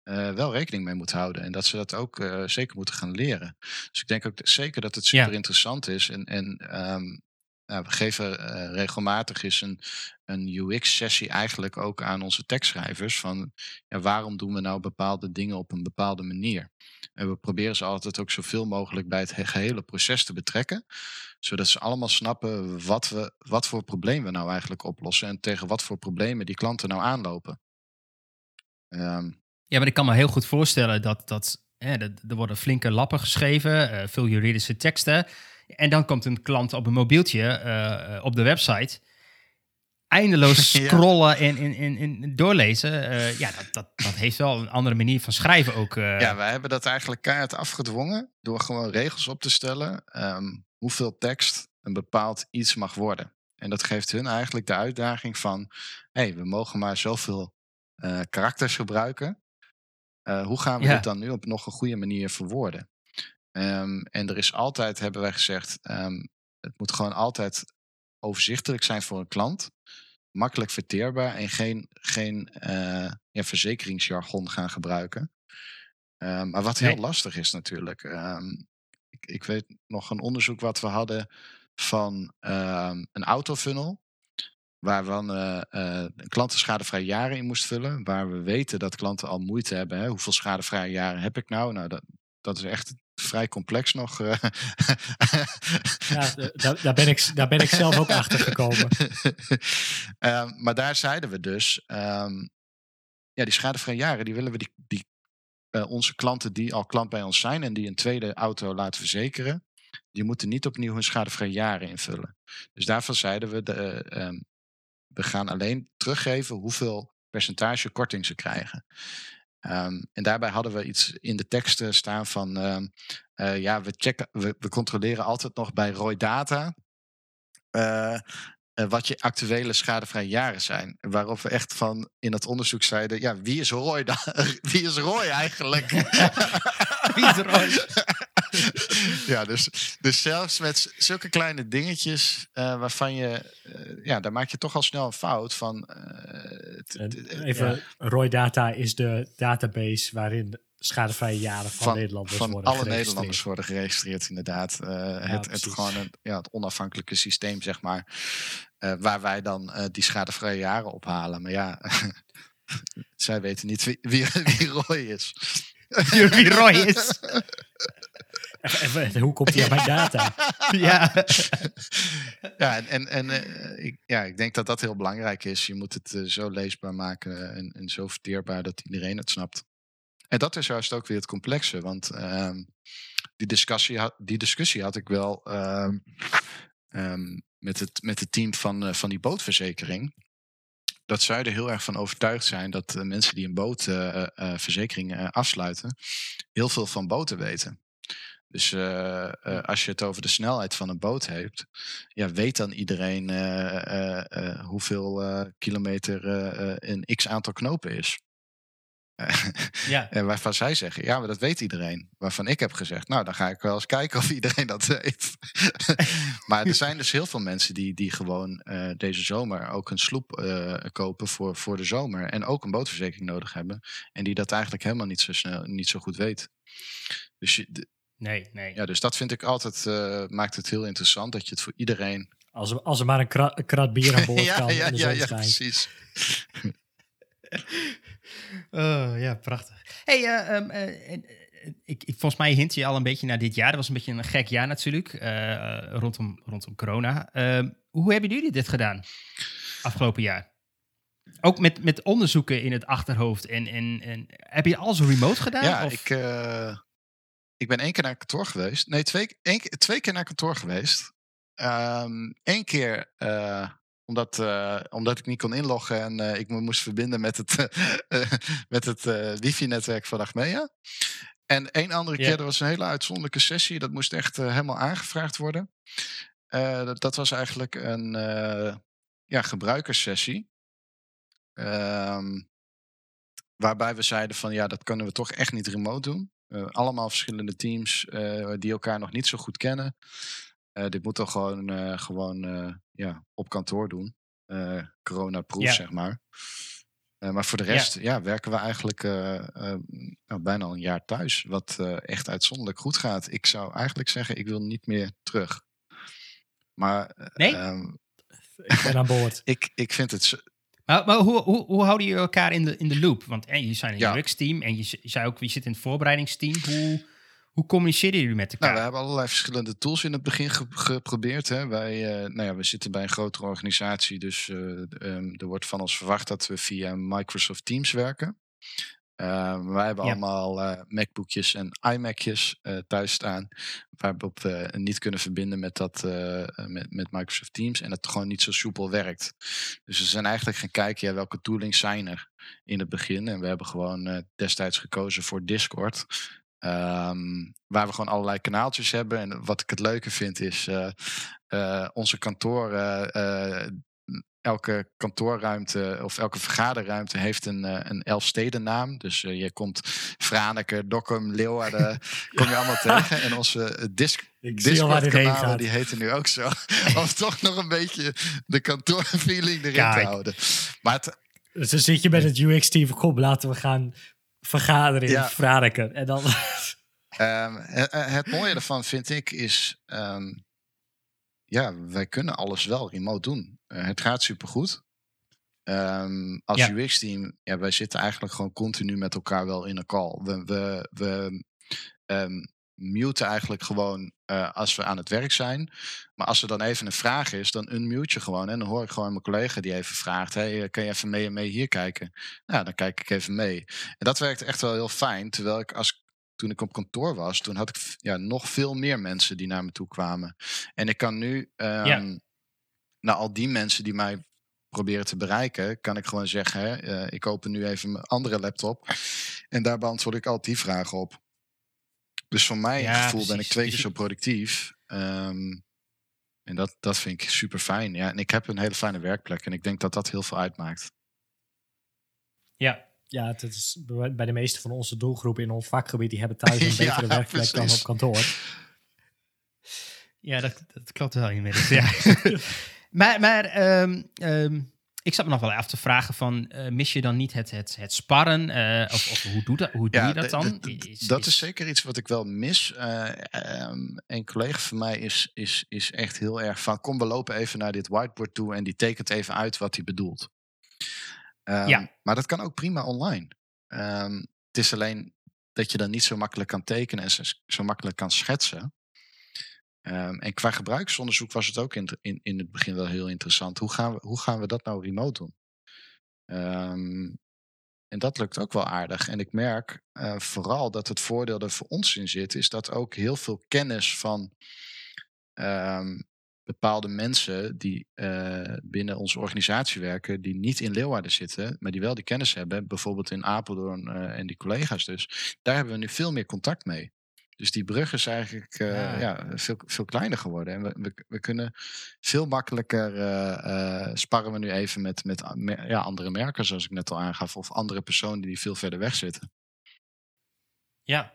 uh, wel rekening mee moet houden. En dat ze dat ook zeker moeten gaan leren. Dus ik denk ook zeker dat het super interessant is. En, en um, nou, we geven uh, regelmatig eens een, een UX-sessie eigenlijk ook aan onze tekstschrijvers. Van ja, waarom doen we nou bepaalde dingen op een bepaalde manier? En we proberen ze altijd ook zoveel mogelijk bij het gehele proces te betrekken. Zodat ze allemaal snappen wat, we, wat voor probleem we nou eigenlijk oplossen. En tegen wat voor problemen die klanten nou aanlopen. Um, ja, maar ik kan me heel goed voorstellen dat, dat hè, er worden flinke lappen geschreven, uh, veel juridische teksten. En dan komt een klant op een mobieltje uh, op de website. Eindeloos [LAUGHS] scrollen en, en, en, doorlezen. Uh, ja, dat, dat, dat heeft wel een andere manier van schrijven ook. Uh. Ja, wij hebben dat eigenlijk keihard afgedwongen. Door gewoon regels op te stellen. Um, hoeveel tekst een bepaald iets mag worden. En dat geeft hun eigenlijk de uitdaging van... hé, hey, we mogen maar zoveel karakters gebruiken. hoe gaan we ja. dit dan nu op nog een goede manier verwoorden? Um, en er is altijd, hebben wij gezegd, um, het moet gewoon altijd overzichtelijk zijn voor een klant. Makkelijk verteerbaar en geen, geen uh, ja, verzekeringsjargon gaan gebruiken. Um, maar wat heel nee. lastig is natuurlijk. Ik, ik, weet nog een onderzoek wat we hadden van een autofunnel. Waar we dan uh, uh, klantenschadvrije jaren in moest vullen. Waar we weten dat klanten al moeite hebben. Hè? Hoeveel schadevrije jaren heb ik nou? Nou, dat, dat is echt vrij complex nog. Eh. ja, daar, daar, ben ik, daar ben ik zelf ook achter gekomen. Um, [LAUGHS] maar daar zeiden we dus, um, ja, die schadevrije jaren, die willen we die, die uh, onze klanten die al klant bij ons zijn en die een tweede auto laten verzekeren, die moeten niet opnieuw hun schadevrije jaren invullen. Dus daarvan zeiden we, de, uh, um, we gaan alleen teruggeven hoeveel percentage korting ze krijgen. Um, en daarbij hadden we iets in de teksten staan van, um, uh, ja, we, checken, we, we, controleren altijd nog bij ROI Data uh, uh, wat je actuele schadevrije jaren zijn. Waarop we echt van in dat onderzoek zeiden, ja, wie is Roy, [LAUGHS] wie is Roy eigenlijk? [LAUGHS] wie is Roy? [LAUGHS] [LAUGHS] ja, dus, dus zelfs met zulke kleine dingetjes uh, waarvan je, uh, ja, daar maak je toch al snel een fout van. Uh, Even. Roy Data is de database waarin schadevrije jaren van, van Nederlanders van worden alle Nederlanders worden geregistreerd, inderdaad. Ja, het, het, gewoon een, ja, het onafhankelijke systeem, zeg maar. waar wij dan die schadevrije jaren ophalen. Maar ja, [LAUGHS] zij weten niet wie, wie, wie Roy is. [LAUGHS] wie Roy is. Hoe komt hij aan mijn data? [LAUGHS] ja. [LAUGHS] ja, en, en uh, ik, ja, ik denk dat dat heel belangrijk is. Je moet het uh, zo leesbaar maken en, en zo verteerbaar dat iedereen het snapt. En dat is juist ook weer het complexe, want uh, die, discussie die discussie had ik wel um, met, het, met het team van, uh, van die bootverzekering dat zij er heel erg van overtuigd zijn dat mensen die een bootverzekering afsluiten, heel veel van boten weten. Dus uh, uh, als je het over de snelheid van een boot hebt, ja, weet dan iedereen uh, hoeveel kilometer een x aantal knopen is. ja. [LAUGHS] En waarvan zij zeggen, ja, maar dat weet iedereen. Waarvan ik heb gezegd, nou, dan ga ik wel eens kijken of iedereen dat weet. [LAUGHS] maar er zijn dus heel veel mensen die, die gewoon deze zomer ook een sloep kopen voor, voor de zomer. En ook een bootverzekering nodig hebben. En die dat eigenlijk helemaal niet zo snel, niet zo goed weten. Dus je, Nee, nee. Ja, dus dat vind ik altijd, uh, maakt het heel interessant dat je het voor iedereen... Als er, als er maar een, kra een krat bier aan [LAUGHS] boord ja, kan. Ja, ja, ja, precies. [LAUGHS] oh, ja, prachtig. hey, uh, um, uh, ik, ik, volgens mij hint je al een beetje naar dit jaar. Dat was een beetje een gek jaar natuurlijk, rondom, rondom corona. Ehm, hoe hebben jullie dit gedaan afgelopen jaar? Ook met, met onderzoeken in het achterhoofd. En, en, en heb je alles remote gedaan? Ja, of? ik, ik ben één keer naar kantoor geweest. Nee, twee, één, twee keer naar kantoor geweest. Um, Eén keer uh, omdat, uh, omdat ik niet kon inloggen en uh, ik me moest verbinden met het, [LAUGHS] met het wifi-netwerk van Achmea. En één andere keer, dat was een hele uitzonderlijke sessie. Dat moest echt helemaal aangevraagd worden. Dat, dat, was eigenlijk een ja, gebruikerssessie. Um, waarbij we zeiden van ja, dat kunnen we toch echt niet remote doen. Uh, allemaal verschillende teams uh, die elkaar nog niet zo goed kennen. Uh, dit moet toch gewoon, gewoon ja, op kantoor doen. Corona-proof, ja. zeg maar. maar voor de rest ja. ja werken we eigenlijk nou, bijna al een jaar thuis. Wat echt uitzonderlijk goed gaat. Ik zou eigenlijk zeggen, ik wil niet meer terug. Maar nee? Um, ik ben aan boord. [LAUGHS] ik, ik vind het maar, maar hoe, hoe, hoe houden jullie elkaar in de, in de loop? Want en, je zijn een Ja. UX-team en je, je zei ook, wie zit in het voorbereidingsteam. Hoe, hoe communiceren jullie met elkaar? Nou, we hebben allerlei verschillende tools in het begin ge- geprobeerd. Hè. Wij, eh, nou ja, we zitten bij een grotere organisatie, dus eh, ehm, er wordt van ons verwacht dat we via Microsoft Teams werken. Ehm, wij hebben Ja. allemaal eh, MacBookjes en iMacjes eh, thuis staan, waarop we niet kunnen verbinden met, dat, eh, met, met Microsoft Teams en het gewoon niet zo soepel werkt. Dus we zijn eigenlijk gaan kijken, ja, welke toolings zijn er in het begin. En we hebben gewoon destijds gekozen voor Discord. Ehm, waar we gewoon allerlei kanaaltjes hebben. En wat ik het leuke vind is, eh, onze kantoor, eh, elke kantoorruimte of elke vergaderruimte heeft een, eh, een Elfstedennaam. Dus eh, je komt Franeker, Dokkum, Leeuwarden, [LAUGHS] kom je allemaal tegen. En onze eh, disc Ik Discord-kanalen die heten nu ook zo. [LAUGHS] Om toch nog een beetje de kantoorfeeling erin Kijk. te houden. Maar het, Dus dan zit je met het UX-team kom, laten we gaan vergaderen in Ja. Franeker. En dan... Ehm, het, het mooie ervan vind ik is, ehm, ja, wij kunnen alles wel remote doen. Eh, het gaat supergoed. Ehm als Ja. UX-team, ja, wij zitten eigenlijk gewoon continu met elkaar wel in een call. We, we, we ehm, muten eigenlijk gewoon eh, als we aan het werk zijn. Maar als er dan even een vraag is, dan unmute je gewoon. En dan hoor ik gewoon mijn collega die even vraagt: hey, eh, kan je even mee en mee hier kijken? Nou, dan kijk ik even mee. En dat werkt echt wel heel fijn. Terwijl ik als toen ik op kantoor was, toen had ik ja, nog veel meer mensen die naar me toe kwamen. En ik kan nu, ehm Ja. naar al die mensen die mij proberen te bereiken, kan ik gewoon zeggen: hè, eh, ik open nu even mijn andere laptop. En daar beantwoord ik al die vragen op. Dus voor mijn Ja, gevoel ben ik twee Dus keer zo productief. Ehm, en dat, dat vind ik super fijn. Ja, en ik heb een hele fijne werkplek. En ik denk dat dat heel veel uitmaakt. Ja, Ja, het is bij de meeste van onze doelgroepen in ons vakgebied, die hebben thuis [LAUGHS] een Ja, betere werkplek dan op kantoor. ja dat, dat klopt wel inmiddels. Ja. [LAUGHS] maar maar ehm, ehm, ik zat me nog wel af te vragen van, eh, mis je dan niet het, het, het sparren? eh, of, of hoe, doe, dat, hoe doe je dat dan? dat is zeker iets wat ik wel mis. Eh, ehm, een collega van mij is, is, is echt heel erg van... kom, we lopen even naar dit whiteboard toe... en die tekent even uit wat hij bedoelt. Ehm, Ja. Maar dat kan ook prima online. Ehm, het is alleen dat je dan niet zo makkelijk kan tekenen... en zo, makkelijk kan schetsen. Ehm, en qua gebruiksonderzoek was het ook in, in, in het begin wel heel interessant. Hoe gaan we, hoe gaan we dat nou remote doen? Ehm, en dat lukt ook wel aardig. En ik merk eh, vooral dat het voordeel er voor ons in zit, is dat ook heel veel kennis van ehm, bepaalde mensen die eh, binnen onze organisatie werken, die niet in Leeuwarden zitten, maar die wel die kennis hebben, bijvoorbeeld in Apeldoorn eh, en die collega's dus, daar hebben we nu veel meer contact mee. Dus die brug is eigenlijk eh, Ja. ja. veel, veel kleiner geworden. En we, we, we kunnen veel makkelijker sparren we nu even met, met ja, andere merken, zoals ik net al aangaf, of andere personen die veel verder weg zitten. Ja.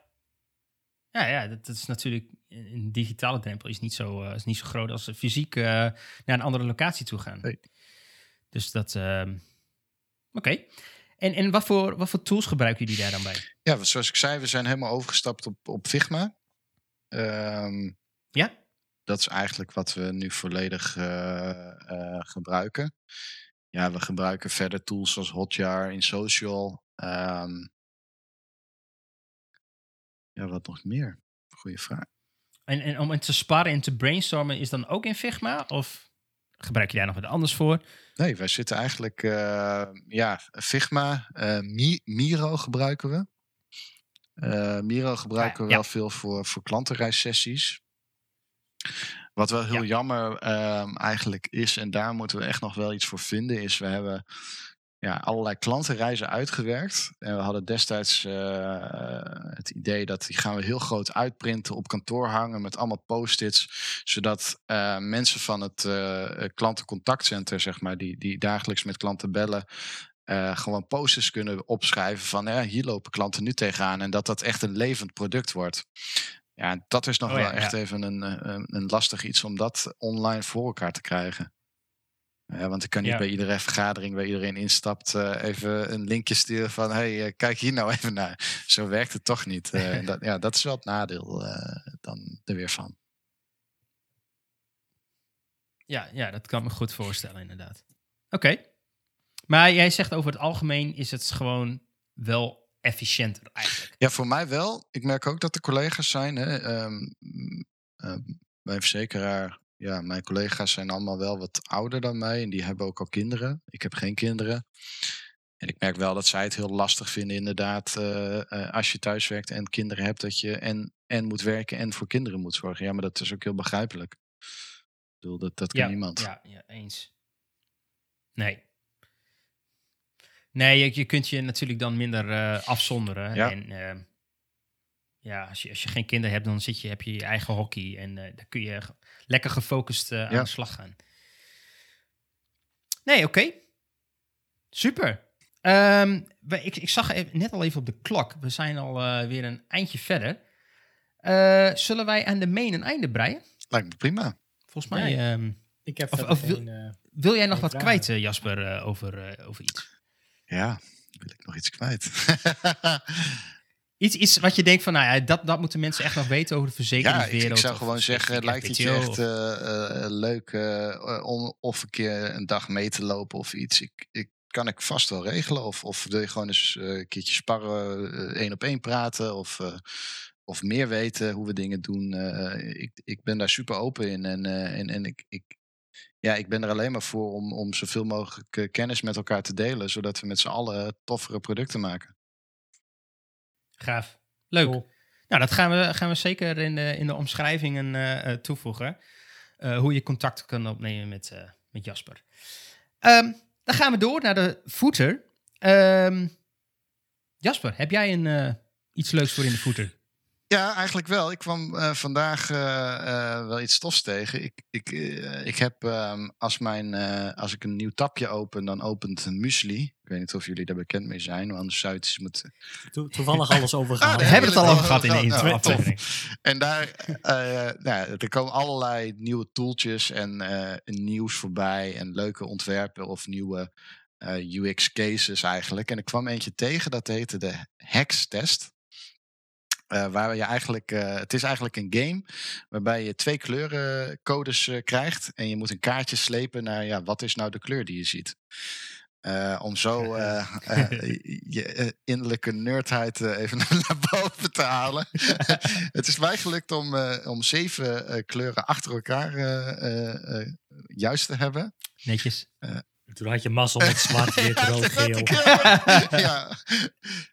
Ja, ja dat, dat is natuurlijk... Een digitale drempel is niet zo, eh, is niet zo groot als fysiek eh, naar een andere locatie toe gaan. Nee. Dus dat... ehm, Oké. En, en wat, voor, wat voor tools gebruiken jullie daar dan bij? Ja, zoals ik zei, we zijn helemaal overgestapt op, op Figma. Ehm, Ja? dat is eigenlijk wat we nu volledig eh, gebruiken. Ja, we gebruiken verder tools zoals Hotjar in Social. Ehm, ja, wat nog meer? Goeie vraag. En, en om het te sparren en te brainstormen is dan ook in Figma? Of gebruik je daar nog wat anders voor? Nee, wij zitten eigenlijk, uh, ja, Figma, uh, Miro gebruiken we. Uh, Miro gebruiken we wel veel voor, voor klantenreissessies. Wat wel heel jammer ehm, eigenlijk is, en daar moeten we echt nog wel iets voor vinden, is we hebben ja, allerlei klantenreizen uitgewerkt. En we hadden destijds uh, het idee dat die gaan we heel groot uitprinten, op kantoor hangen met allemaal post-its, zodat uh, mensen van het uh, klantencontactcenter, zeg maar, die, die dagelijks met klanten bellen, gewoon posters kunnen opschrijven van ja, hier lopen klanten nu tegenaan en dat dat echt een levend product wordt. Ja, dat is nog oh, wel echt even een, een, een lastig iets om dat online voor elkaar te krijgen. Ja, want ik kan niet bij iedere vergadering waar iedereen instapt uh, even een linkje sturen van hey, uh, kijk hier nou [LAUGHS] even naar. Zo werkt het toch niet. Uh, dat, ja, dat is wel het nadeel dan er weer van. Ja, ja, dat kan me goed voorstellen inderdaad. Oké. Maar jij zegt over het algemeen is het gewoon wel efficiënter eigenlijk. Ja, voor mij wel. Ik merk ook dat er collega's zijn. Hè, um, bij een verzekeraar ja, mijn collega's zijn allemaal wel wat ouder dan mij en die hebben ook al kinderen. Ik heb geen kinderen. En ik merk wel dat zij het heel lastig vinden, inderdaad, uh, uh, als je thuis werkt en kinderen hebt, dat je en, en moet werken en voor kinderen moet zorgen. Ja, maar dat is ook heel begrijpelijk. Ik bedoel, dat, dat kan ja, niemand. Ja, ja, eens. Nee. Nee, je, je kunt je natuurlijk dan minder uh, afzonderen. Ja. En ja, als je, als je geen kinderen hebt, dan zit je, heb je je eigen hockey en dan kun je lekker gefocust uh, aan de slag gaan. Nee, oké. Super. Um, we, ik, ik zag even, net al even op de klok. We zijn al uh, weer een eindje verder. Uh, zullen wij aan de main een einde breien? Lijkt me prima. Volgens mij. Ja, um, ik heb of, of geen, wil, wil, jij nog wat vragen. kwijt, Jasper, over, over iets? Ja, wil ik nog iets kwijt? [LAUGHS] Iets, iets wat je denkt van, nou ja, dat, dat moeten mensen echt nog weten over de verzekeringswereld. Ja, ik, ik zou gewoon zeggen, lijkt het je echt uh, leuk uh, om of een keer een dag mee te lopen of iets. Ik, ik kan ik vast wel regelen. Of, of wil je gewoon eens een keertje sparren, één op één praten of, of meer weten hoe we dingen doen. ik, ik ben daar super open in en, en, en ik, ik, ja, ik ben er alleen maar voor om, om zoveel mogelijk kennis met elkaar te delen, zodat we met z'n allen toffere producten maken. Gaaf. Leuk. Nou, dat gaan we, gaan we zeker in de, in de omschrijvingen uh, toevoegen. Uh, hoe je contact kan opnemen met, uh, met Jasper. Um, dan gaan we door naar de footer. Um, Jasper, heb jij een, iets leuks voor in de footer? Ja, eigenlijk wel. Ik kwam uh, vandaag uh, uh, wel iets stofs tegen. Ik, ik, ik heb um, als, mijn, als ik een nieuw tapje open, dan opent een muesli. Ik weet niet of jullie daar bekend mee zijn, want anders zou het moeten... To toevallig [LAUGHS] alles over ah, gehad. Ah, we hebben het al over gehad in de intro aflevering. En daar nou, er komen allerlei nieuwe tooltjes en nieuws voorbij en leuke ontwerpen of nieuwe UX cases eigenlijk. En ik kwam eentje tegen, dat heette de Hex Test. Uh, waar je eigenlijk, uh, het is eigenlijk een game waarbij je twee kleurencodes uh, krijgt. En je moet een kaartje slepen naar ja, wat is nou de kleur die je ziet. Om zo [LAUGHS] je innerlijke nerdheid even [LAUGHS] naar boven te halen. [LAUGHS] het is mij gelukt om, om zeven kleuren achter elkaar juist te hebben. Netjes. Toen had je mazzel met zwart, wit, rood, geel. ja.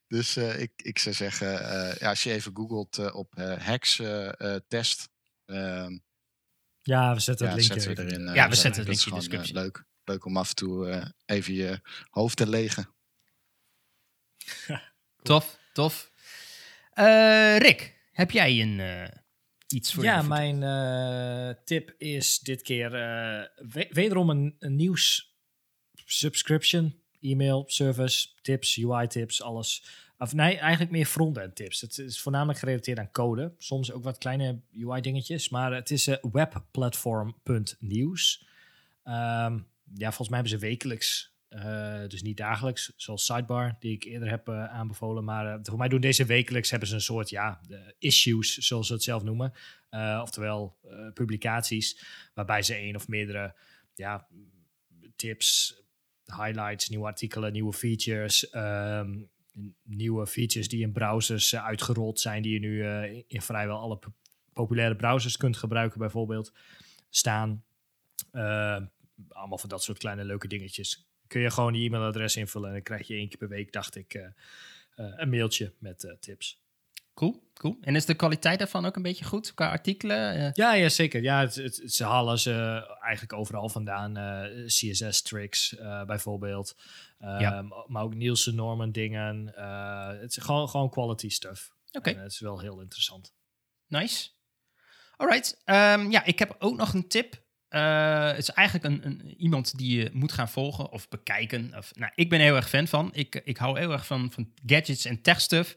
Dus ik, ik zou zeggen, ja, als je even googelt op hex test. Ehm, ja, we zetten ja, het linkje zetten we erin. ja, we zetten het linkje in de descriptie. leuk. Leuk om af en toe even je hoofd te legen. [LAUGHS] tof, tof. Rick, heb jij een iets voor Ja, mijn tip is dit keer wederom een, een nieuws subscription, e-mail, service, tips, UI-tips, alles. Of nee, eigenlijk meer front-end tips. Het is voornamelijk gerelateerd aan code. Soms ook wat kleine UI-dingetjes. Maar het is uh, webplatform.nieuws. Um, ja, volgens mij hebben ze wekelijks, uh, dus niet dagelijks, zoals Sidebar, die ik eerder heb uh, aanbevolen. Maar uh, voor mij doen deze wekelijks hebben ze een soort ja, issues, zoals ze het zelf noemen. oftewel publicaties, waarbij ze één of meerdere ja, tips, highlights, nieuwe artikelen, nieuwe features. Ehm, nieuwe features die in browsers uitgerold zijn, die je nu in vrijwel alle populaire browsers kunt gebruiken, bijvoorbeeld, staan. Uh, allemaal van dat soort kleine leuke dingetjes. Kun je gewoon die e-mailadres invullen en dan krijg je één keer per week, dacht ik, eh, eh, een mailtje met eh, tips. Cool, cool. En is de kwaliteit daarvan ook een beetje goed qua artikelen? Ja, ja zeker. Ja, het, het- ze halen ze eigenlijk overal vandaan. CSS-tricks bijvoorbeeld. Ehm, Ja. Maar ook Nielsen Norman dingen. Het is gewoon, gewoon quality stuff. Oké. En het is wel heel interessant. Nice. Alright. Ehm, ja, ik heb ook nog een tip. Eh, het is eigenlijk een, een, iemand die je moet gaan volgen of bekijken. Of, nou, ik ben heel erg fan van. Ik, ik hou heel erg van, van gadgets en tech stuff.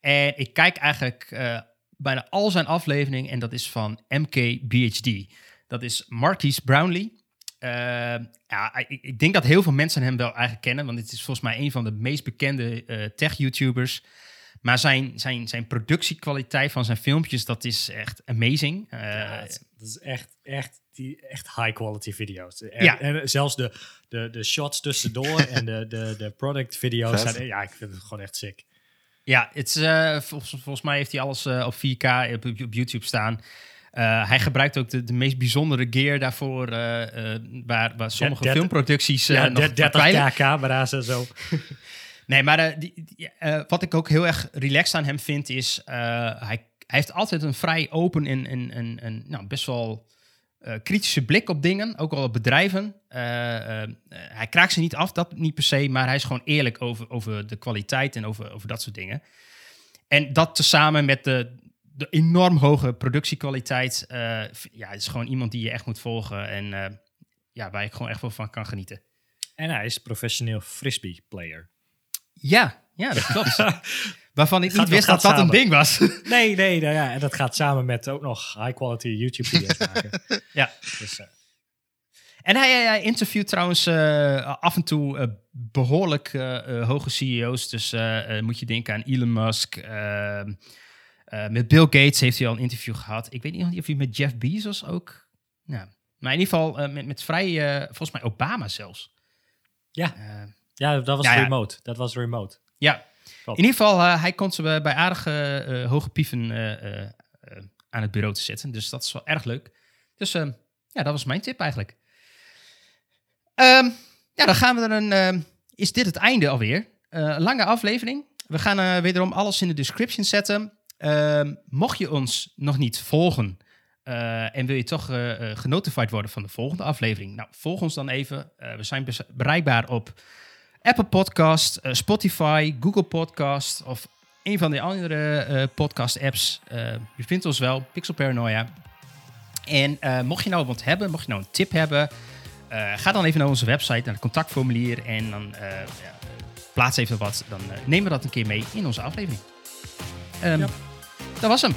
En ik kijk eigenlijk eh, bijna al zijn afleveringen. En dat is van MKBHD. Dat is Marquise Brownlee. Eh, ja, ik, denk dat heel veel mensen hem wel eigenlijk kennen. Want het is volgens mij een van de meest bekende eh, tech-YouTubers. Maar zijn, zijn, zijn productiekwaliteit van zijn filmpjes, dat is echt amazing. Eh, dat is echt, echt, die, echt high quality video's. En, Ja. en zelfs de, de, de shots tussendoor [LAUGHS] en de, de, de product video's. Zijn, ja, ik vind het gewoon echt sick. Ja, het is, eh, volgens, volgens mij heeft hij alles eh, op 4K op, op YouTube staan. Eh, hij gebruikt ook de, de meest bijzondere gear daarvoor, eh, eh, waar, waar sommige filmproducties Ja, nog der- 30 verkwijnen. k camera's en zo. [LAUGHS] Nee, maar die, die- eh, wat ik ook heel erg relaxed aan hem vind, is eh, hij, hij heeft altijd een vrij open en, en, en, en nou, best wel eh, kritische blik op dingen, ook al op bedrijven. Eh, eh, hij kraakt ze niet af, dat niet per se, maar hij is gewoon eerlijk over, over de kwaliteit en over, over dat soort dingen. En dat tezamen met de, de enorm hoge productiekwaliteit, ja, het is gewoon iemand die je echt moet volgen en ja, waar ik gewoon echt wel van kan genieten. En hij is professioneel frisbee player. Ja, ja, dat klopt. [LAUGHS] Waarvan ik Gaat- niet wist dat dat een ding was. [LAUGHS] Nee, nee, nou ja, en dat gaat samen met ook nog high quality YouTube video's maken. [LAUGHS] ja. Dus, eh, En hij, hij interviewt trouwens eh, af en toe eh, behoorlijk eh, eh, hoge CEO's. Dus moet je denken aan Elon Musk. eh, eh, met Bill Gates heeft hij al een interview gehad. Ik weet niet of hij met Jeff Bezos ook... Nou, maar in ieder geval met, met vrij... volgens mij Obama zelfs. Ja. Ja, dat was Ja, ja. remote. Dat was remote. ja. In ieder geval, eh, hij komt ze bij aardige eh, hoge pieven eh, aan het bureau te zetten. Dus dat is wel erg leuk. Dus eh, ja, dat was mijn tip eigenlijk. Ehm, ja, dan gaan we er een... ehm, is dit het einde alweer? Lange aflevering. We gaan wederom alles in de description zetten. Ehm, mocht je ons nog niet volgen... en wil je toch eh, genotified worden van de volgende aflevering? Nou, volg ons dan even. We zijn bereikbaar op Apple Podcast, eh, Spotify, Google Podcast of een van de andere eh, podcast apps. Eh, je vindt ons wel, Pixel Paranoia. En eh, mocht je nou wat hebben, mocht je nou een tip hebben, eh, ga dan even naar onze website, naar het contactformulier en dan eh, ja, plaats even wat. Dan eh, nemen we dat een keer mee in onze aflevering. Ehm, Ja. Dat was hem.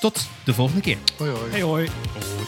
Tot de volgende keer. Hoi hoi. Hey hoi. Hoi.